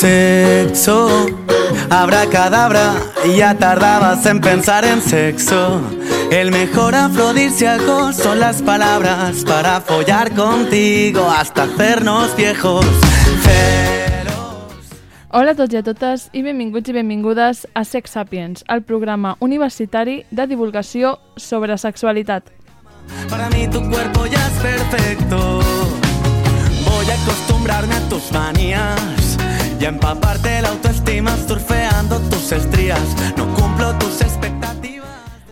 Sexo, abracadabra, ya tardabas en pensar en sexo. El mejor afrodisíaco son las palabras para follar contigo hasta hacernos viejos. Hola a tots i a totes i benvinguts i benvingudes a Sex Sapiens, el programa universitari de divulgació sobre sexualitat. Para mí tu cuerpo ya es perfecto. Voy a acostumbrarme a tus manías y empaparte la autoestima surfeando tus estrías. No cumplo tus expectativas.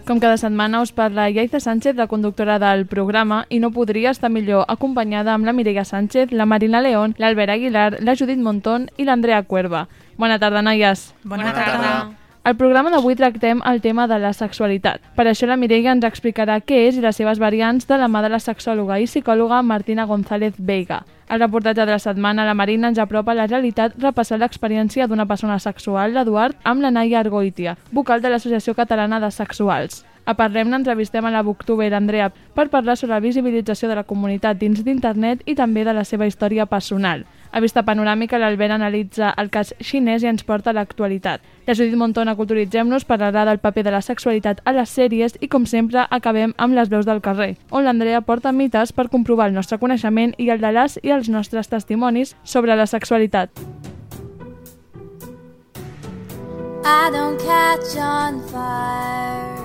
Com cada setmana us parla Yaiza Sánchez, la conductora del programa, i no podria estar millor acompanyada amb la Mireia Sánchez, la Marina León, l'Albert Aguilar, la Judit Montón i l'Andrea Cuerva. Bona tarda, noies. Bona tarda. Al programa d'avui tractem el tema de la sexualitat. Per això la Mireia ens explicarà què és i les seves variants de la mà de la sexòloga i psicòloga Martina González Veiga. Al reportatge de la setmana, la Marina ens apropa a la realitat repassant l'experiència d'una persona sexual, l'Eduard, amb la Naia Argoitia, vocal de l'Associació Catalana de Sexuals. A Parlem n'entrevistem a la booktuber Andrea per parlar sobre la visibilització de la comunitat dins d'internet i també de la seva història personal. A Vista Panoràmica, l'Albert analitza el cas xinès i ens porta a l'actualitat. La Judit Montona Culturitzem-nos parlarà del paper de la sexualitat a les sèries i, com sempre, acabem amb les veus del carrer, on l'Andrea porta mites per comprovar el nostre coneixement i el de les i els nostres testimonis sobre la sexualitat. I don't catch on fire.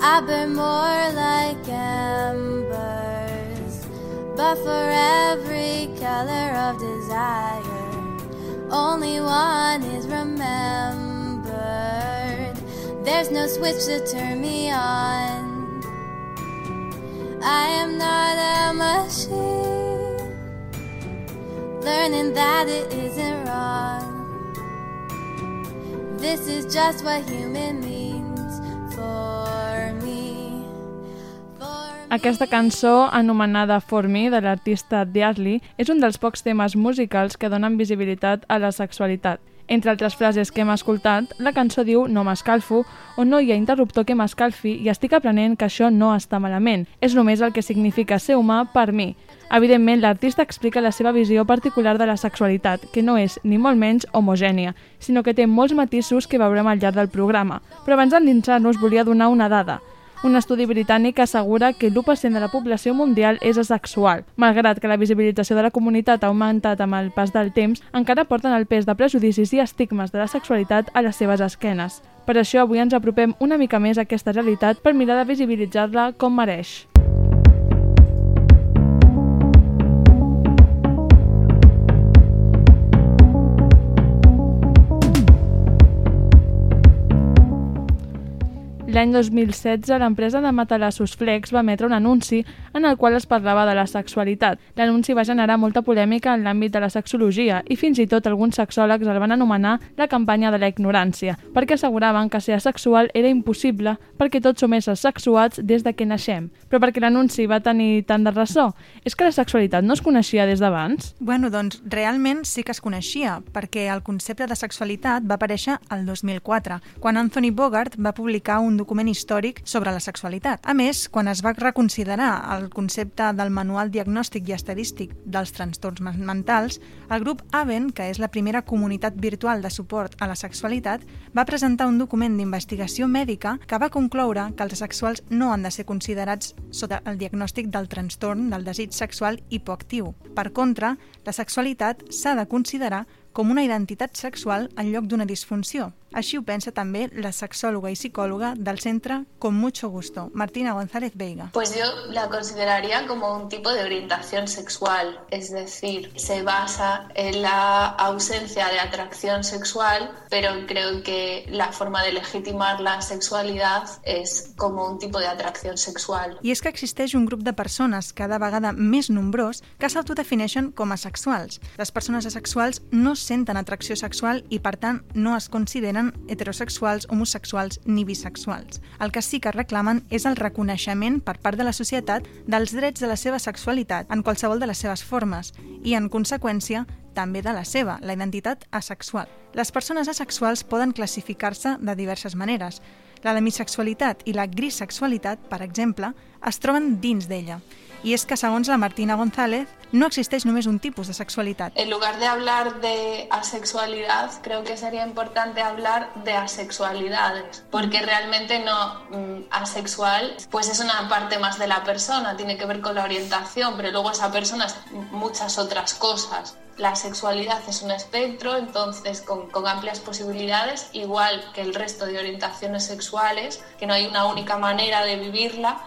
I burn more like embers. For every color of desire, only one is remembered. There's no switch to turn me on. I am not a machine. Learning that it isn't wrong. This is just what human means Aquesta cançó, anomenada For Me, de l'artista Diarly, és un dels pocs temes musicals que donen visibilitat a la sexualitat. Entre altres frases que hem escoltat, la cançó diu no m'escalfo o no hi ha interruptor que m'escalfi i estic aprenent que això no està malament. És només el que significa ser humà per mi. Evidentment, l'artista explica la seva visió particular de la sexualitat, que no és ni molt menys homogènia, sinó que té molts matisos que veurem al llarg del programa. Però abans d'endinsar-nos volia donar una dada. Un estudi britànic assegura que l'1% de la població mundial és asexual. Malgrat que la visibilització de la comunitat ha augmentat amb el pas del temps, encara porten el pes de prejudicis i estigmes de la sexualitat a les seves esquenes. Per això avui ens apropem una mica més a aquesta realitat per mirar de visibilitzar-la com mereix. L'any 2016, l'empresa de matalassos Flex va emetre un anunci en el qual es parlava de la sexualitat. L'anunci va generar molta polèmica en l'àmbit de la sexologia i fins i tot alguns sexòlegs el van anomenar la campanya de la ignorància, perquè asseguraven que ser asexual era impossible perquè tots som éssers sexuats des de que naixem. Però perquè l'anunci va tenir tant de ressò? És que la sexualitat no es coneixia des d'abans? Bueno, doncs realment sí que es coneixia, perquè el concepte de sexualitat va aparèixer el 2004, quan Anthony Bogart va publicar un document històric sobre la sexualitat. A més, quan es va reconsiderar el concepte del Manual Diagnòstic i Estadístic dels Trastorns Men- Mentals, el grup AVEN, que és la primera comunitat virtual de suport a la sexualitat, va presentar un document d'investigació mèdica que va concloure que els asexuals no han de ser considerats sota el diagnòstic del trastorn del desig sexual hipoactiu. Per contra, la sexualitat s'ha de considerar com una identitat sexual en lloc d'una disfunció. Així ho pensa també la sexòloga i psicòloga del centre Con Mucho Gusto, Martina González Veiga. Pues yo la consideraría como un tipo de orientación sexual, es decir, se basa en la ausencia de atracción sexual, pero creo que la forma de legitimar la sexualidad es como un tipo de atracción sexual. I és que existeix un grup de persones cada vegada més nombrós que s'autodefineixen com a sexuals. Les persones asexuals no senten atracció sexual i, per tant, no es consideren heterosexuals, homosexuals ni bisexuals. El que sí que reclamen és el reconeixement per part de la societat dels drets de la seva sexualitat en qualsevol de les seves formes i, en conseqüència, també de la seva, la identitat asexual. Les persones asexuals poden classificar-se de diverses maneres. La demisexualitat i la grisexualitat, per exemple, es troben dins d'ella. i és que, segons la Martina González, no existeix només un tipus de sexualitat. En lugar de hablar de asexualidad, creo que sería importante hablar de asexualidades, porque realmente no mm, asexual, pues es una parte más de la persona, tiene que ver con la orientación, pero luego esa persona es muchas otras cosas. La sexualidad es un espectro, entonces con, con amplias posibilidades, igual que el resto de orientaciones sexuales, que no hay una única manera de vivirla,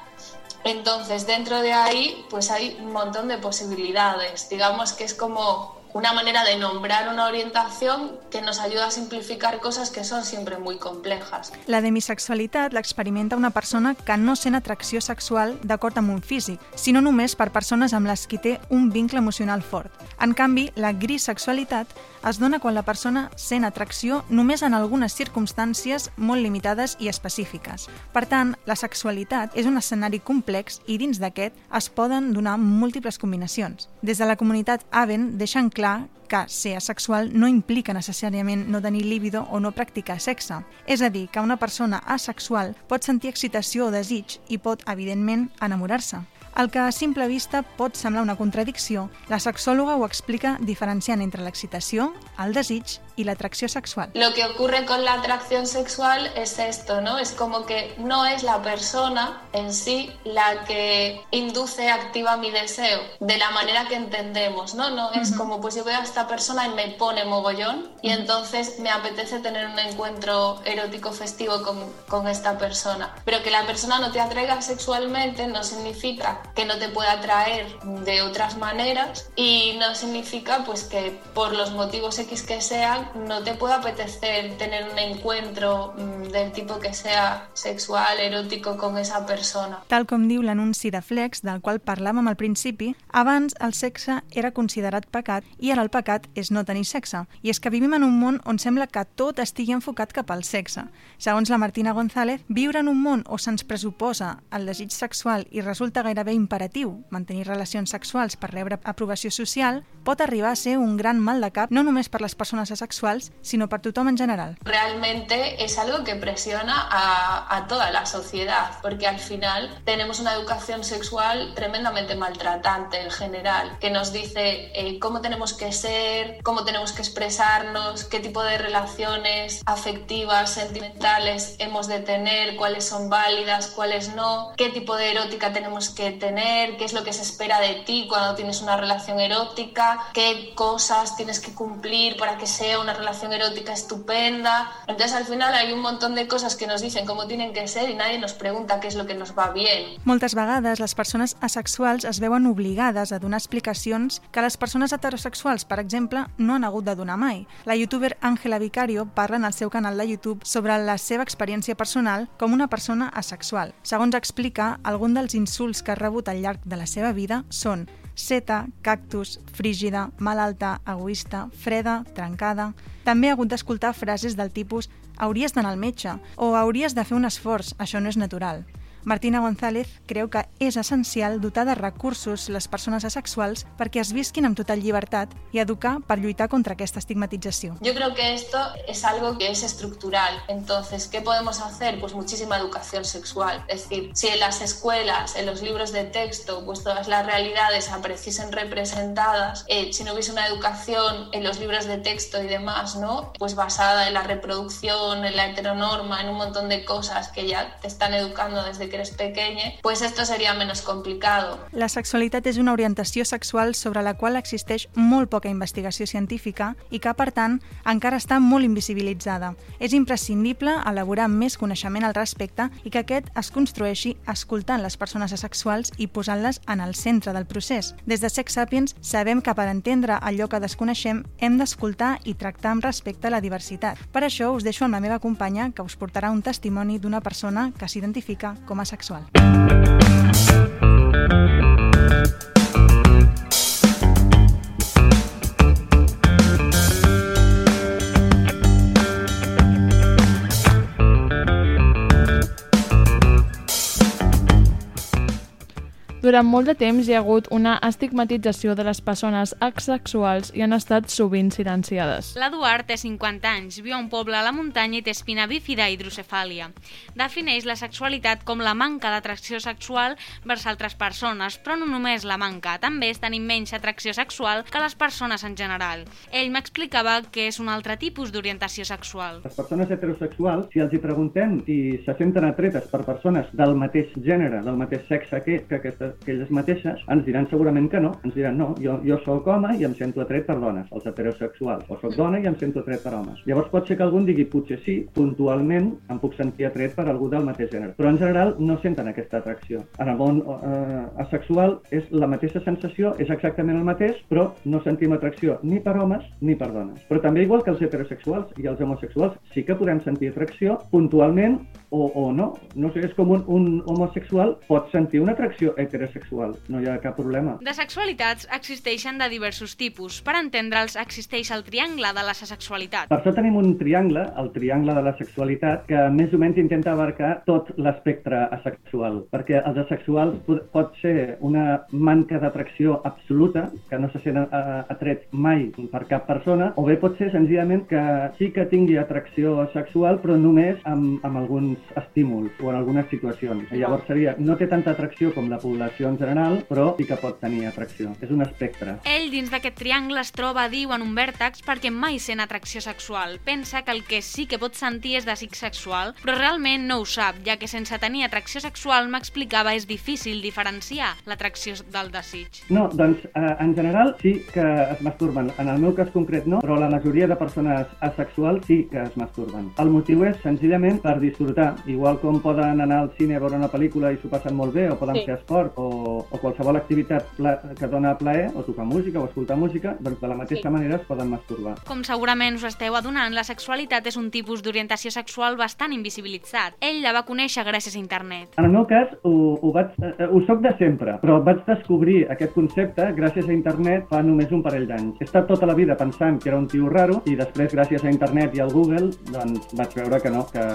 entonces, dentro de ahí, pues hay un montón de posibilidades. Digamos que es como una manera de nombrar una orientación que nos ayuda a simplificar cosas que són sempre muy complejas. La demisexualitat l'experimenta una persona que no sent atracció sexual d'acord amb un físic, sinó només per persones amb les qui té un vincle emocional fort. En canvi, la grisexualitat es dona quan la persona sent atracció només en algunes circumstàncies molt limitades i específiques. Per tant, la sexualitat és un escenari complex i dins d'aquest es poden donar múltiples combinacions. Des de la comunitat Aven deixen clar que ser asexual no implica necessàriament no tenir líbido o no practicar sexe. És a dir, que una persona asexual pot sentir excitació o desig i pot, evidentment, enamorar-se. El que a simple vista pot semblar una contradicció, la sexòloga ho explica diferenciant entre l'excitació, el desig y la atracción sexual. Lo que ocurre con la atracción sexual es esto, ¿no? Es como que no es la persona en sí la que induce, activa mi deseo, de la manera que entendemos, ¿no? No es como, pues yo veo a esta persona y me pone mogollón y entonces me apetece tener un encuentro erótico festivo con, con esta persona. Pero que la persona no te atraiga sexualmente no significa que no te pueda atraer de otras maneras y no significa pues que por los motivos X que sean no te puede apetecer tener un encuentro mm, del tipo que sea sexual, erótico con esa persona. Tal com diu l'anunci de Flex, del qual parlàvem al principi, abans el sexe era considerat pecat i ara el pecat és no tenir sexe. I és que vivim en un món on sembla que tot estigui enfocat cap al sexe. Segons la Martina González, viure en un món on se'ns pressuposa el desig sexual i resulta gairebé imperatiu mantenir relacions sexuals per rebre aprovació social pot arribar a ser un gran mal de cap no només per les persones asexuals, sexuals, sino para tothom en general. Realmente es algo que presiona a, a toda la sociedad, porque al final tenemos una educación sexual tremendamente maltratante en general, que nos dice eh, cómo tenemos que ser, cómo tenemos que expresarnos, qué tipo de relaciones afectivas, sentimentales hemos de tener, cuáles son válidas, cuáles no, qué tipo de erótica tenemos que tener, qué es lo que se espera de ti cuando tienes una relación erótica, qué cosas tienes que cumplir para que sea una relación erótica estupenda. Entonces al final hay un montón de cosas que nos dicen cómo tienen que ser y nadie nos pregunta qué es lo que nos va bien. Moltes vegades les persones asexuals es veuen obligades a donar explicacions que les persones heterosexuals, per exemple, no han hagut de donar mai. La youtuber Ángela Vicario parla en el seu canal de YouTube sobre la seva experiència personal com una persona asexual. Segons explica, algun dels insults que ha rebut al llarg de la seva vida són seta, cactus, frígida, malalta, egoista, freda, trencada... També ha hagut d'escoltar frases del tipus hauries d'anar al metge o hauries de fer un esforç, això no és natural. Martina González creu que és essencial dotar de recursos les persones asexuals perquè es visquin amb total llibertat i educar per lluitar contra aquesta estigmatització. Yo creo que esto es algo que es estructural. Entonces, ¿qué podemos hacer? Pues muchísima educación sexual. Es decir, si en las escuelas, en los libros de texto, pues todas las realidades apareciesen representadas, eh, si no hubiese una educación en los libros de texto y demás, ¿no? Pues basada en la reproducción, en la heteronorma, en un montón de cosas que ya te están educando desde que eres pequeña, pues esto sería menos complicado. La sexualitat és una orientació sexual sobre la qual existeix molt poca investigació científica i que, per tant, encara està molt invisibilitzada. És imprescindible elaborar més coneixement al respecte i que aquest es construeixi escoltant les persones asexuals i posant-les en el centre del procés. Des de Sex Sapiens sabem que per entendre allò que desconeixem hem d'escoltar i tractar amb respecte a la diversitat. Per això us deixo amb la meva companya que us portarà un testimoni d'una persona que s'identifica com a sexual. Durant molt de temps hi ha hagut una estigmatització de les persones asexuals i han estat sovint silenciades. L'Eduard té 50 anys, viu a un poble a la muntanya i té espina bífida i hidrocefàlia. Defineix la sexualitat com la manca d'atracció sexual vers altres persones, però no només la manca, també és tenir menys atracció sexual que les persones en general. Ell m'explicava que és un altre tipus d'orientació sexual. Les persones heterosexuals, si els hi preguntem si se senten atretes per persones del mateix gènere, del mateix sexe que, que, aquestes, que elles mateixes, ens diran segurament que no. Ens diran, no, jo, jo sóc home i em sento atret per dones, els heterosexuals, o sóc dona i em sento atret per homes. Llavors pot ser que algun digui, potser sí, puntualment em puc sentir atret per algú del mateix gènere, però en general no senten aquesta atracció. En el món eh, asexual és la mateixa sensació, és exactament el mateix, però no sentim atracció ni per homes ni per dones. Però també igual que els heterosexuals i els homosexuals, sí que podem sentir atracció puntualment o, o no. No sé, és com un, un homosexual pot sentir una atracció heterosexual, no hi ha cap problema. De sexualitats existeixen de diversos tipus. Per entendre'ls, existeix el triangle de la sexualitat. Per això tenim un triangle, el triangle de la sexualitat, que més o menys intenta abarcar tot l'espectre asexual, perquè els asexuals pot, ser una manca d'atracció absoluta, que no se sent uh, atret mai per cap persona, o bé pot ser senzillament que sí que tingui atracció sexual, però només amb, amb alguns estímuls o en algunes situacions. I llavors seria, no té tanta atracció com la població en general, però sí que pot tenir atracció. És un espectre. Ell, dins d'aquest triangle, es troba, diu, en un vèrtex perquè mai sent atracció sexual. Pensa que el que sí que pot sentir és desig sexual, però realment no ho sap, ja que sense tenir atracció sexual, m'explicava, és difícil diferenciar l'atracció del desig. No, doncs eh, en general sí que es masturben. En el meu cas concret no, però la majoria de persones asexuals sí que es masturben. El motiu és senzillament per disfrutar. Igual com poden anar al cine a veure una pel·lícula i s'ho passen molt bé, o poden sí. fer esport, o, o qualsevol activitat pla que dona plaer, o tocar música, o escoltar música, doncs de la mateixa sí. manera es poden masturbar. Com segurament us esteu adonant, la sexualitat és un tipus d'orientació sexual bastant invisibilitzat. Ell la va conèixer gràcies a internet. En el meu cas, ho, ho, vaig, eh, ho soc de sempre, però vaig descobrir aquest concepte gràcies a internet fa només un parell d'anys. He estat tota la vida pensant que era un tio raro i després, gràcies a internet i al Google, doncs vaig veure que no, que,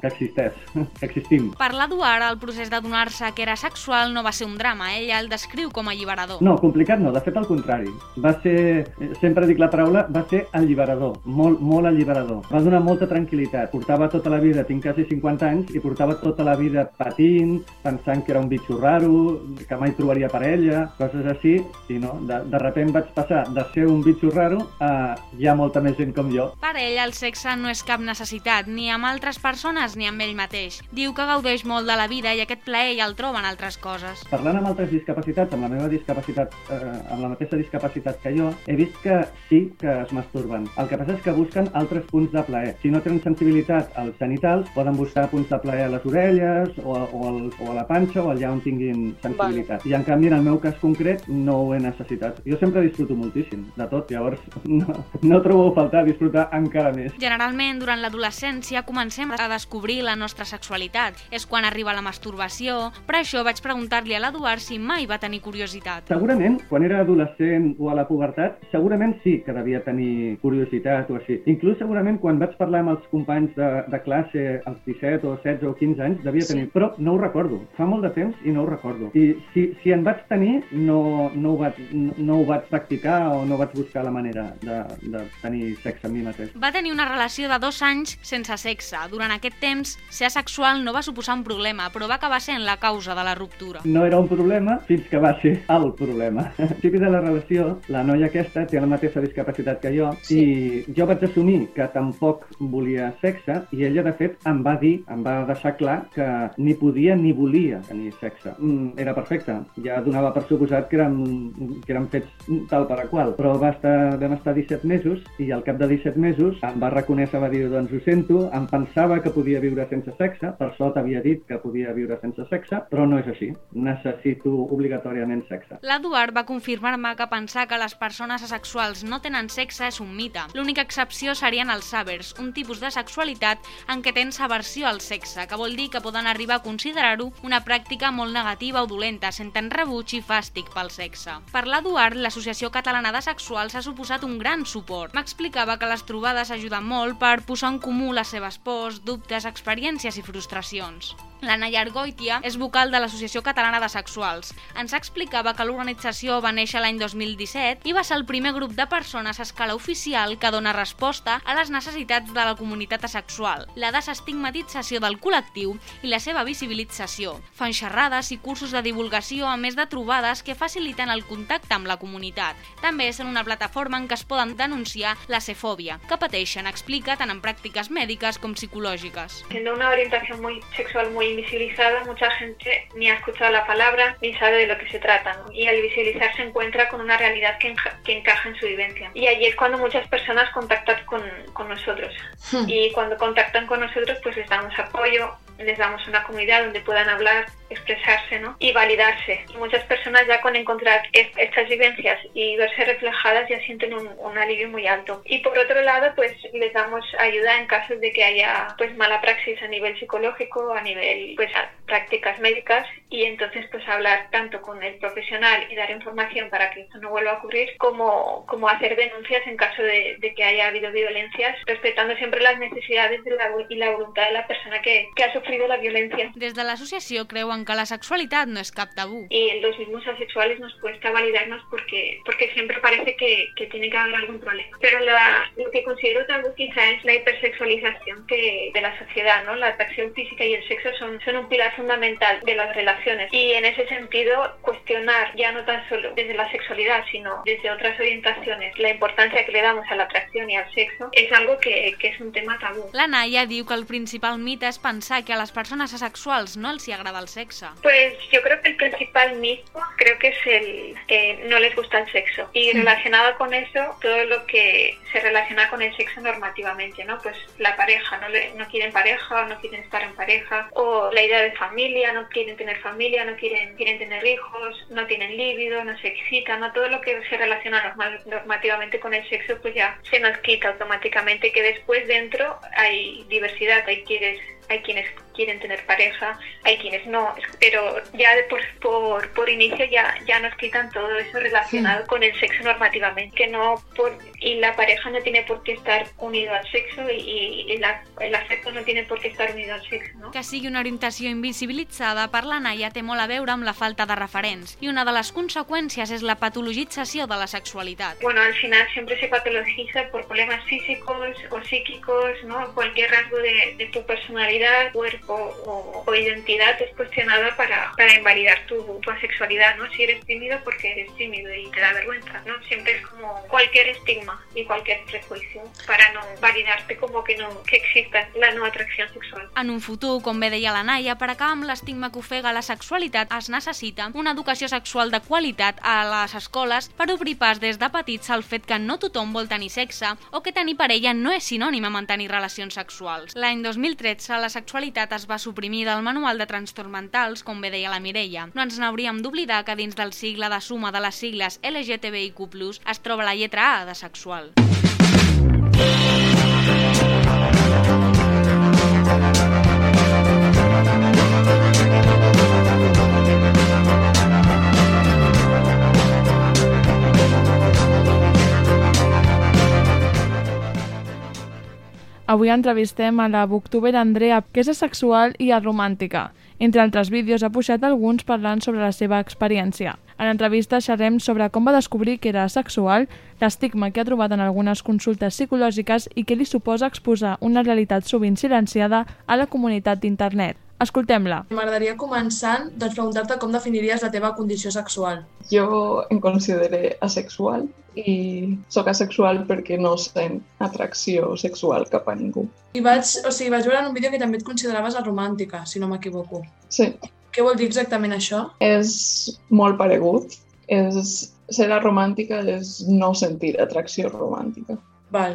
que existeix, que existim. Per l'Eduard, el procés d'adonar-se que era sexual no va ser un drama, ella el descriu com a alliberador. No, complicat no, de fet al contrari. Va ser, sempre dic la paraula, va ser alliberador, molt, molt alliberador. Va donar molta tranquil·litat. Portava tota la vida, tinc quasi 50 anys, i portava tota la vida patint, pensant que era un bitxo raro, que mai trobaria parella, coses així, i no, de, de repent vaig passar de ser un bitxo raro a hi ha molta més gent com jo. Per ell, el sexe no és cap necessitat, ni amb altres persones ni amb ell mateix. Diu que gaudeix molt de la vida i aquest plaer ja el troba en altres coses. Parlant amb altres discapacitats, amb la meva discapacitat, eh, amb la mateixa discapacitat que jo, he vist que sí que es masturben. El que passa és que busquen altres punts de plaer. Si no tenen sensibilitat als genitals, poden buscar punts de plaer a les orelles o, a, o, al, o a la panxa o allà on tinguin sensibilitat. Vale. I en canvi, en el meu cas concret, no ho he necessitat. Jo sempre disfruto moltíssim de tot, llavors no, no trobo a faltar disfrutar encara més. Generalment, durant l'adolescència comencem a descobrir la nostra sexualitat. És quan arriba la masturbació. Per això vaig preguntar-li a l'Eduard si mai va tenir curiositat. Segurament, quan era adolescent o a la pubertat, segurament sí que devia tenir curiositat o així. Inclús segurament quan vaig parlar amb els companys de, de classe als 17 o 16 o 15 anys, devia tenir, sí. però no ho recordo. Fa molt de temps i no ho recordo. I si, si en vaig tenir, no, no, ho vaig, no, no ho vaig practicar o no vaig buscar la manera de, de tenir sexe amb mi mateix. Va tenir una relació de dos anys sense sexe. Durant aquest temps, ser asexual no va suposar un problema, però va acabar sent la causa de la ruptura. No era un problema fins que va ser el problema. Principi de la relació, la noia aquesta té la mateixa discapacitat que jo sí. i jo vaig assumir que tampoc volia sexe i ella, de fet, em va dir, em va deixar clar que ni podia ni volia tenir sexe. Mm, era perfecte. Ja donava per suposat que eren, que eren fets tal per a qual. Però va estar, vam estar 17 mesos i al cap de 17 mesos em va reconèixer, va dir, doncs ho sento, em pensava que podia viure sense sexe, per sort havia dit que podia viure sense sexe, però no és així. Necessito obligatòriament sexe. L'Eduard va confirmar-me que pensar que les persones asexuals no tenen sexe és un mite. L'única excepció serien els sabers, un tipus de sexualitat en què tens aversió al sexe, que vol dir que poden arribar a considerar-ho una pràctica molt negativa o dolenta, senten rebuig i fàstic pel sexe. Per l'Eduard, l'Associació Catalana de Sexuals ha suposat un gran suport. M'explicava que les trobades ajuden molt per posar en comú les seves pors, dubtes, experiències i frustracions. La Naya Argoitia és vocal de l'Associació Catalana de Sexuals. Ens explicava que l'organització va néixer l'any 2017 i va ser el primer grup de persones a escala oficial que dona resposta a les necessitats de la comunitat asexual, la desestigmatització del col·lectiu i la seva visibilització. Fan xerrades i cursos de divulgació a més de trobades que faciliten el contacte amb la comunitat. També són una plataforma en què es poden denunciar la cefòbia, que pateixen, explica, tant en pràctiques mèdiques com psicològiques. Siendo una orientación muy sexual muy invisibilizada, mucha gente ni ha escuchado la palabra ni sabe de lo que se trata. ¿no? Y al visibilizar se encuentra con una realidad que, enja- que encaja en su vivencia. Y allí es cuando muchas personas contactan con, con nosotros. Y cuando contactan con nosotros, pues les damos apoyo, les damos una comunidad donde puedan hablar, expresarse ¿no? y validarse. Y muchas personas ya con encontrar es- estas vivencias y verse reflejadas ya sienten un, un alivio muy alto. Y por otro lado, pues les damos ayuda en casos de que haya pues mala praxis a nivel psicológico, a nivel pues a prácticas médicas y entonces pues hablar tanto con el profesional y dar información para que esto no vuelva a ocurrir como, como hacer denuncias en caso de, de que haya habido violencias, respetando siempre las necesidades de la, y la voluntad de la persona que, que ha sufrido la violencia. Des de l'associació creuen que la sexualitat no és cap tabú. Y los mismos asexuales nos cuesta validarnos porque, porque siempre parece que, que tiene que haber algún problema. Pero la- lo que considero tabú quizá es la hipersexualización que, de la sociedad, ¿no? La atracción física y el sexo son, son un pilar fundamental de las relaciones. Y en ese sentido, cuestionar ya no tan solo desde la sexualidad, sino desde otras orientaciones, la importancia que le damos a la atracción y al sexo, es algo que, que es un tema tabú. La Naya diu que el principal mite és pensar que a les persones asexuals no els hi agrada el sexe. Pues yo creo que el principal mito creo que es el que no les gusta el sexo. Y relacionado con eso, todo lo que se relaciona con el sexo normativamente, ¿no? Pues la pareja, no, le- no quieren pareja, o no quieren estar en pareja, o la idea de familia, no quieren tener familia, no quieren, quieren tener hijos, no tienen líbido, no se excitan, ¿no? Todo lo que se relaciona normal- normativamente con el sexo, pues ya se nos quita automáticamente, que después dentro hay diversidad, hay quienes hay quienes quieren tener pareja, hay quienes no, pero ya por, por, por inicio ya, ya nos quitan todo eso relacionado con el sexo normativamente, que no por, y la pareja no tiene por qué estar unido al sexo y, y la- el afecto no tiene por qué estar unido al sexo, ¿no? Que sigui una orientació invisibilitzada per la Naya té molt a veure amb la falta de referents i una de les conseqüències és la patologització de la sexualitat. Bueno, al final siempre se patologiza por problemas físicos o psíquicos, ¿no? Cualquier rasgo de, de tu personalidad, cuerpo o, o identidad es cuestionada para, para invalidar tu, tu asexualidad, ¿no? Si eres tímido porque eres tímido y te da vergüenza, ¿no? Siempre es como cualquier estigma y cualquier prejuicio para no validarte como que no que exista la no atracción sexual. En un futur, com bé deia la Naya, per acabar amb l'estigma que ofega la sexualitat es necessita una educació sexual de qualitat a les escoles per obrir pas des de petits al fet que no tothom vol tenir sexe o que tenir parella no és sinònim a mantenir relacions sexuals. L'any 2013 la sexualitat es va suprimir del manual de trastorns mentals, com bé deia la Mireia. No ens n'hauríem d'oblidar que dins del sigle de suma de les sigles LGTBIQ+, es troba la lletra A de sexual. Avui entrevistem a la booktuber Andrea, que és asexual i aromàntica. Entre altres vídeos ha pujat alguns parlant sobre la seva experiència. A l'entrevista xerrem sobre com va descobrir que era asexual, l'estigma que ha trobat en algunes consultes psicològiques i què li suposa exposar una realitat sovint silenciada a la comunitat d'internet. Escoltem-la. M'agradaria començant doncs, preguntar-te com definiries la teva condició sexual. Jo em considero asexual i sóc asexual perquè no sent atracció sexual cap a ningú. I vaig, o sigui, vaig veure en un vídeo que també et consideraves aromàntica, si no m'equivoco. Sí, Què vol dir exactament això? és molt paregut. És, ser romàntica és no sentir atracció romàntica. Val.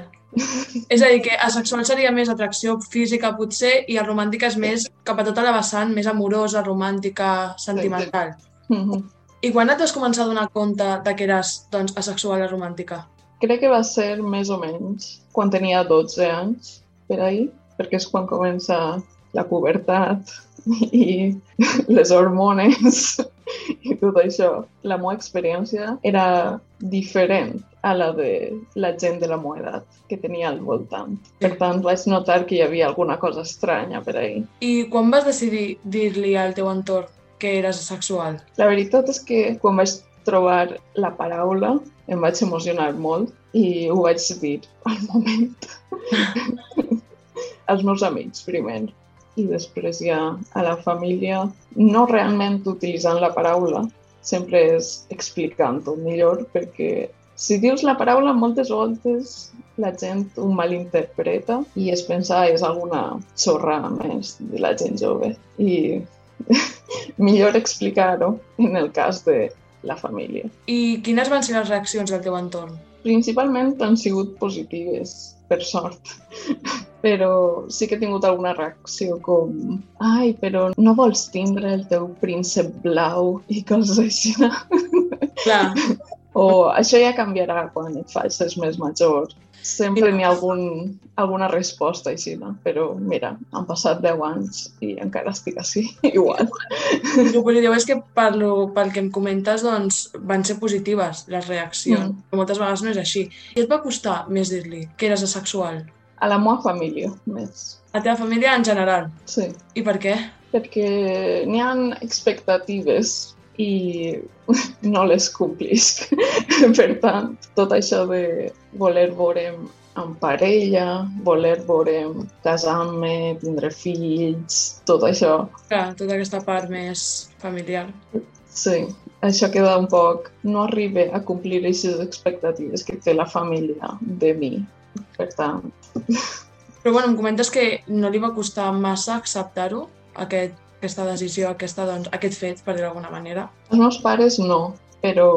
És a dir, que asexual seria més atracció física, potser, i aromàntica és més cap a tota la vessant, més amorosa, romàntica, sentimental. Mhm. I quan et vas començar a donar compte de que eres doncs, asexual i romàntica? Crec que va ser més o menys quan tenia 12 anys, per ahir, perquè és quan comença la pubertat i les hormones i tot això. La meva experiència era diferent a la de la gent de la meva edat que tenia al voltant. Per tant, vaig notar que hi havia alguna cosa estranya per ahir. I quan vas decidir dir-li al teu entorn que eres sexual? La veritat és que quan vaig trobar la paraula em vaig emocionar molt i ho vaig dir al moment. als meus amics, primer i després ja a la família, no realment utilitzant la paraula, sempre és explicant-ho millor, perquè si dius la paraula moltes voltes la gent ho malinterpreta i es pensa que és alguna xorra més de la gent jove. I millor explicar-ho en el cas de la família. I quines van ser les reaccions del teu entorn? Principalment han sigut positives, per sort. Però sí que he tingut alguna reacció com ai, però no vols tindre el teu príncep blau i coses així. Clar. O això ja canviarà quan et facis més major. Sempre n'hi ha algun, alguna resposta així, no? però mira, han passat 10 anys i encara estic així, igual. El que positiu és que per lo, pel que em comentes doncs, van ser positives les reaccions, mm. però moltes vegades no és així. I et va costar més dir-li que eres asexual? A la meva família, més. A la teva família en general? Sí. I per què? Perquè n'hi ha expectatives i no les complisc. per tant, tot això de voler veure'm en parella, voler veure'm casar-me, tindre fills, tot això. Clar, tota aquesta part més familiar. Sí, això queda un poc... No arriba a complir aquestes expectatives que té la família de mi. Per tant... Però bueno, em comentes que no li va costar massa acceptar-ho, aquest aquesta decisió, aquesta, doncs, aquest fet, per dir d'alguna manera? Els meus pares no, però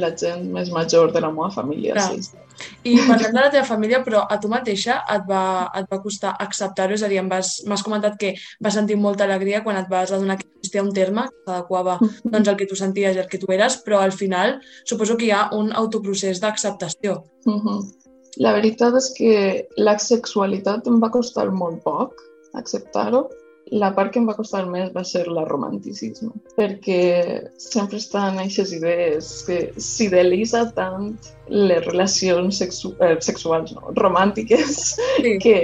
la gent més major de la meva família Clar. sí. I parlem de la teva família, però a tu mateixa et va, et va costar acceptar-ho? És a dir, m'has comentat que vas sentir molta alegria quan et vas adonar que existia un terme que s'adequava doncs, al que tu senties i al que tu eres, però al final suposo que hi ha un autoprocés d'acceptació. Uh -huh. La veritat és que la sexualitat em va costar molt poc acceptar-ho, la part que em va costar més va ser la romanticisme, perquè sempre estan aquestes idees que s'idalitza tant les relacions sexu eh, sexuals, no, romàntiques, sí. que,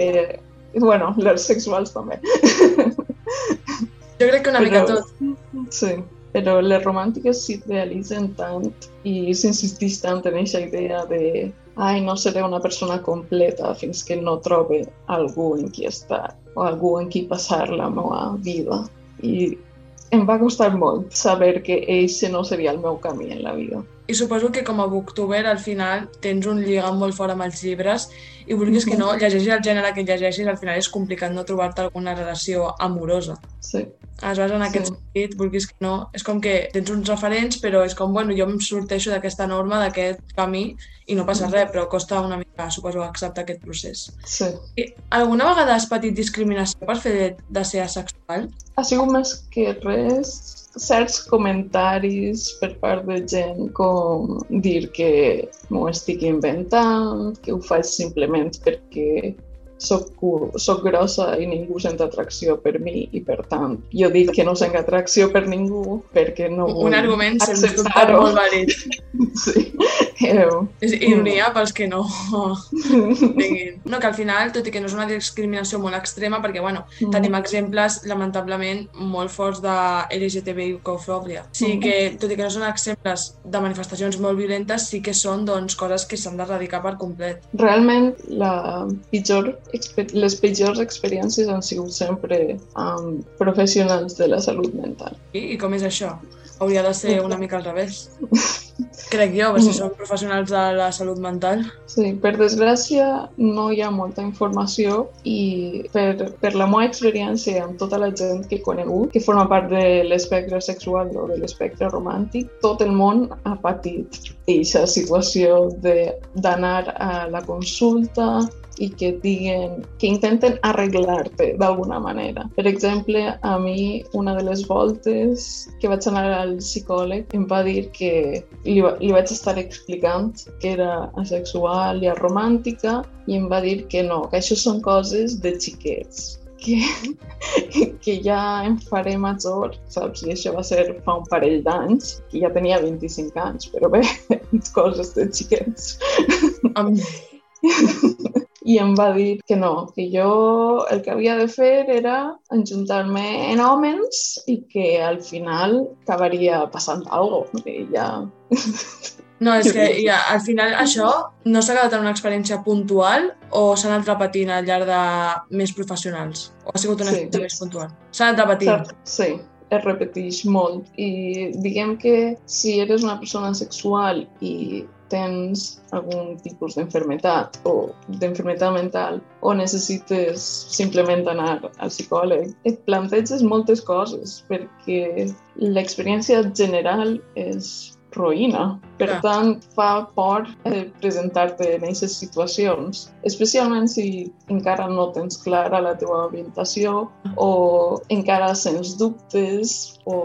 bueno, les sexuals també. Jo crec que una però, mica tot. Sí, però les romàntiques s'idealitzen tant i s'insisteix tant en aquesta idea de ai, no seré una persona completa fins que no trobe algú en qui estar o algú en qui passar la meva vida. I em va costar molt saber que ell no seria el meu camí en la vida. I suposo que com a booktuber al final tens un lligam molt fort amb els llibres i vulguis que no, llegeixis el gènere que llegeixis, al final és complicat no trobar-te alguna relació amorosa. Sí. Aleshores, en aquest sí. sentit, vulguis que no, és com que tens uns referents, però és com, bueno, jo em sorteixo d'aquesta norma, d'aquest camí, i no passa res, però costa una mica, suposo, acceptar aquest procés. Sí. I alguna vegada has patit discriminació per fer de, de ser asexual? Ha sigut més que res certs comentaris per part de gent com dir que m'ho estic inventant, que ho faig simplement perquè soc, soc grossa i ningú sent atracció per mi i per tant jo dic que no sent atracció per ningú perquè no vull Un argument dubte molt vàlid. Sí. És ironia pels que no tinguin. No, que al final, tot i que no és una discriminació molt extrema, perquè bueno, mm. tenim exemples lamentablement molt forts de LGTBI-cofòbia. Sí mm. que, tot i que no són exemples de manifestacions molt violentes, sí que són doncs, coses que s'han d'erradicar per complet. Realment, la pitjor les pitjors experiències han sigut sempre amb professionals de la salut mental. I, i com és això? Hauria de ser una mica al revés. Crec jo, si són professionals de la salut mental. Sí, per desgràcia no hi ha molta informació i per, per la meva experiència amb tota la gent que he conegut, que forma part de l'espectre sexual o de l'espectre romàntic, tot el món ha patit aquesta situació d'anar a la consulta, i que et diguen, que intenten arreglar-te d'alguna manera. Per exemple, a mi una de les voltes que vaig anar al psicòleg em va dir que li, li vaig estar explicant que era asexual i aromàntica i em va dir que no, que això són coses de xiquets que, que ja em faré major, saps? I això va ser fa un parell d'anys, i ja tenia 25 anys, però bé, coses de xiquets. i em va dir que no, que jo el que havia de fer era enjuntar-me en homes i que al final acabaria passant alguna cosa. I ja... No, és que ja, al final això no s'ha quedat en una experiència puntual o s'ha anat repetint al llarg de més professionals? O ha sigut una Sí. experiència més puntual? S'ha anat repetint? Sí, es repeteix molt. I diguem que si eres una persona sexual i tens algun tipus d'enfermetat o d'enfermetat mental o necessites simplement anar al psicòleg, et planteges moltes coses perquè l'experiència general és roïna. Per Clar. tant, fa por eh, presentar-te en aquestes situacions, especialment si encara no tens clara la teva orientació o encara sents dubtes o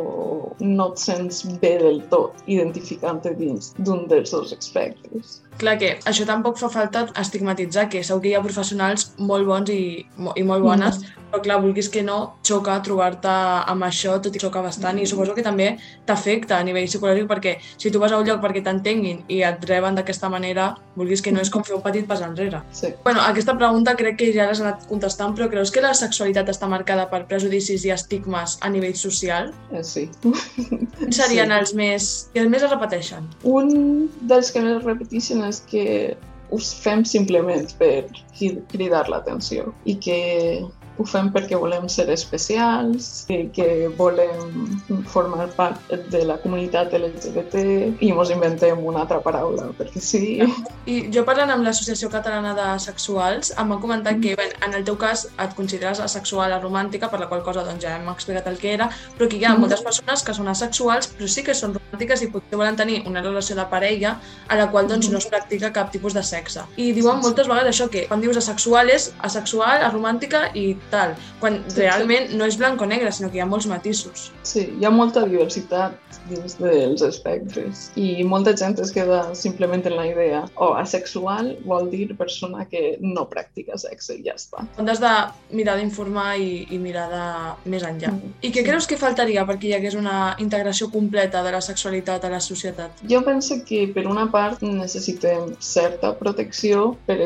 no et sents bé del tot identificant-te dins d'un dels dos espectres. Clar que això tampoc fa falta estigmatitzar, que segur que hi ha professionals molt bons i, i molt bones, però clar, vulguis que no, xoca trobar-te amb això, tot i xoca bastant, i suposo que també t'afecta a nivell psicològic, perquè si tu vas a un lloc perquè t'entenguin i et reben d'aquesta manera, vulguis que no és com fer un petit pas enrere. Sí. Bueno, aquesta pregunta crec que ja l'has anat contestant, però creus que la sexualitat està marcada per prejudicis i estigmes a nivell social? Eh, sí. Quins serien Sí. els més... que més es repeteixen? Un dels que més repeteixen és que ho fem simplement per cri- cridar l'atenció i que ho fem perquè volem ser especials, i que volem formar part de la comunitat LGBT i ens inventem una altra paraula perquè sí. I jo parlant amb l'Associació Catalana de Sexuals, em van comentar que bé, en el teu cas et consideres asexual aromàntica, per la qual cosa doncs, ja hem explicat el que era, però que hi ha Mhm. moltes persones que són asexuals però sí que són romàntiques i potser volen tenir una relació de parella a la qual doncs, no es practica cap tipus de sexe. I diuen moltes vegades això, que quan dius asexual és asexual, aromàntica i tal, quan Sí, realment no és blanc o negre, sinó que hi ha molts matisos. Sí, hi ha molta diversitat dins dels espectres i molta gent es queda simplement en la idea o asexual vol dir persona que no practica sexe i ja està. On has de mirar d'informar i, i mirar de més enllà. Mm, I què creus que faltaria perquè hi hagués una integració completa de la sexualitat a la societat? Jo penso que per una part necessitem certa protecció, per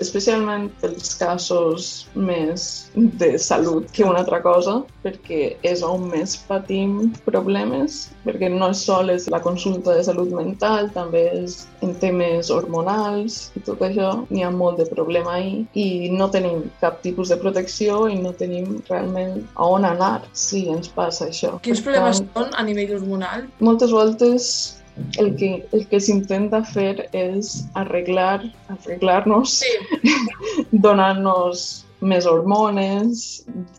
especialment pels casos més de salut que una altra cosa, perquè és on més patim problemes, perquè no és sol és la consulta de salut mental, també és en temes hormonals i tot això, n'hi ha molt de problema ahí i no tenim cap tipus de protecció i no tenim realment a on anar si ens passa això. Quins Per problemes tant, són a nivell hormonal? moltes voltes el que, el que s'intenta fer és arreglar, arreglar-nos, Sí. donant-nos més hormones,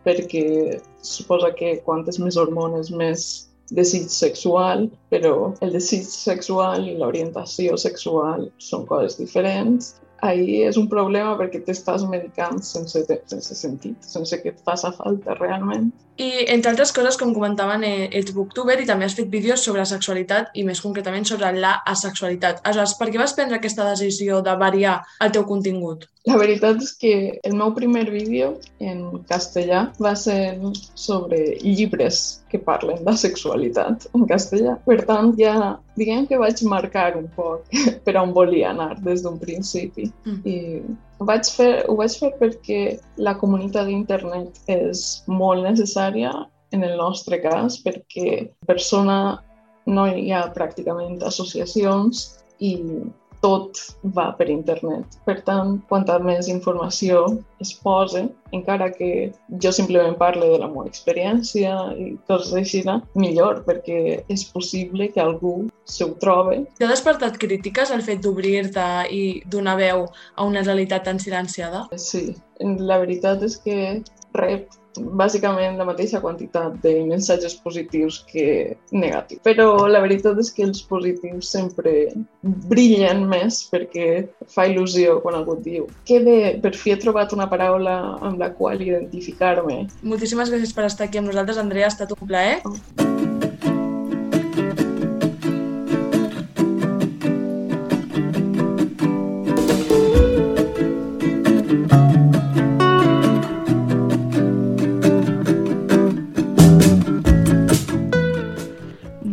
perquè suposa que quantes més hormones, més desig sexual, però el desig sexual i l'orientació sexual són coses diferents. Ahí és un problema perquè t'estàs medicant sense, sense sentit, sense que et faça falta realment. I, entre altres coses, com comentaven, eh, ets booktuber i també has fet vídeos sobre sexualitat i més concretament sobre la asexualitat. Aleshores, per què vas prendre aquesta decisió de variar el teu contingut? La veritat és que el meu primer vídeo en castellà va ser sobre llibres que parlen de sexualitat en castellà. Per tant, ja diguem que vaig marcar un poc per on volia anar des d'un principi. Mm. I ho vaig, fer, ho vaig fer perquè la comunitat d'internet és molt necessària en el nostre cas, perquè persona no hi ha pràcticament associacions i tot va per internet. Per tant, quanta més informació es posa, encara que jo simplement parle de la meva experiència i coses així, millor, perquè és possible que algú se ho trobe. T'ha despertat crítiques el fet d'obrir-te i donar veu a una realitat tan silenciada? Sí, la veritat és que rep bàsicament la mateixa quantitat de missatges positius que negatius. Però la veritat és que els positius sempre brillen més perquè fa il·lusió quan algú et diu que bé, per fi he trobat una paraula amb la qual identificar-me. Moltíssimes gràcies per estar aquí amb nosaltres, Andrea, ha estat un plaer.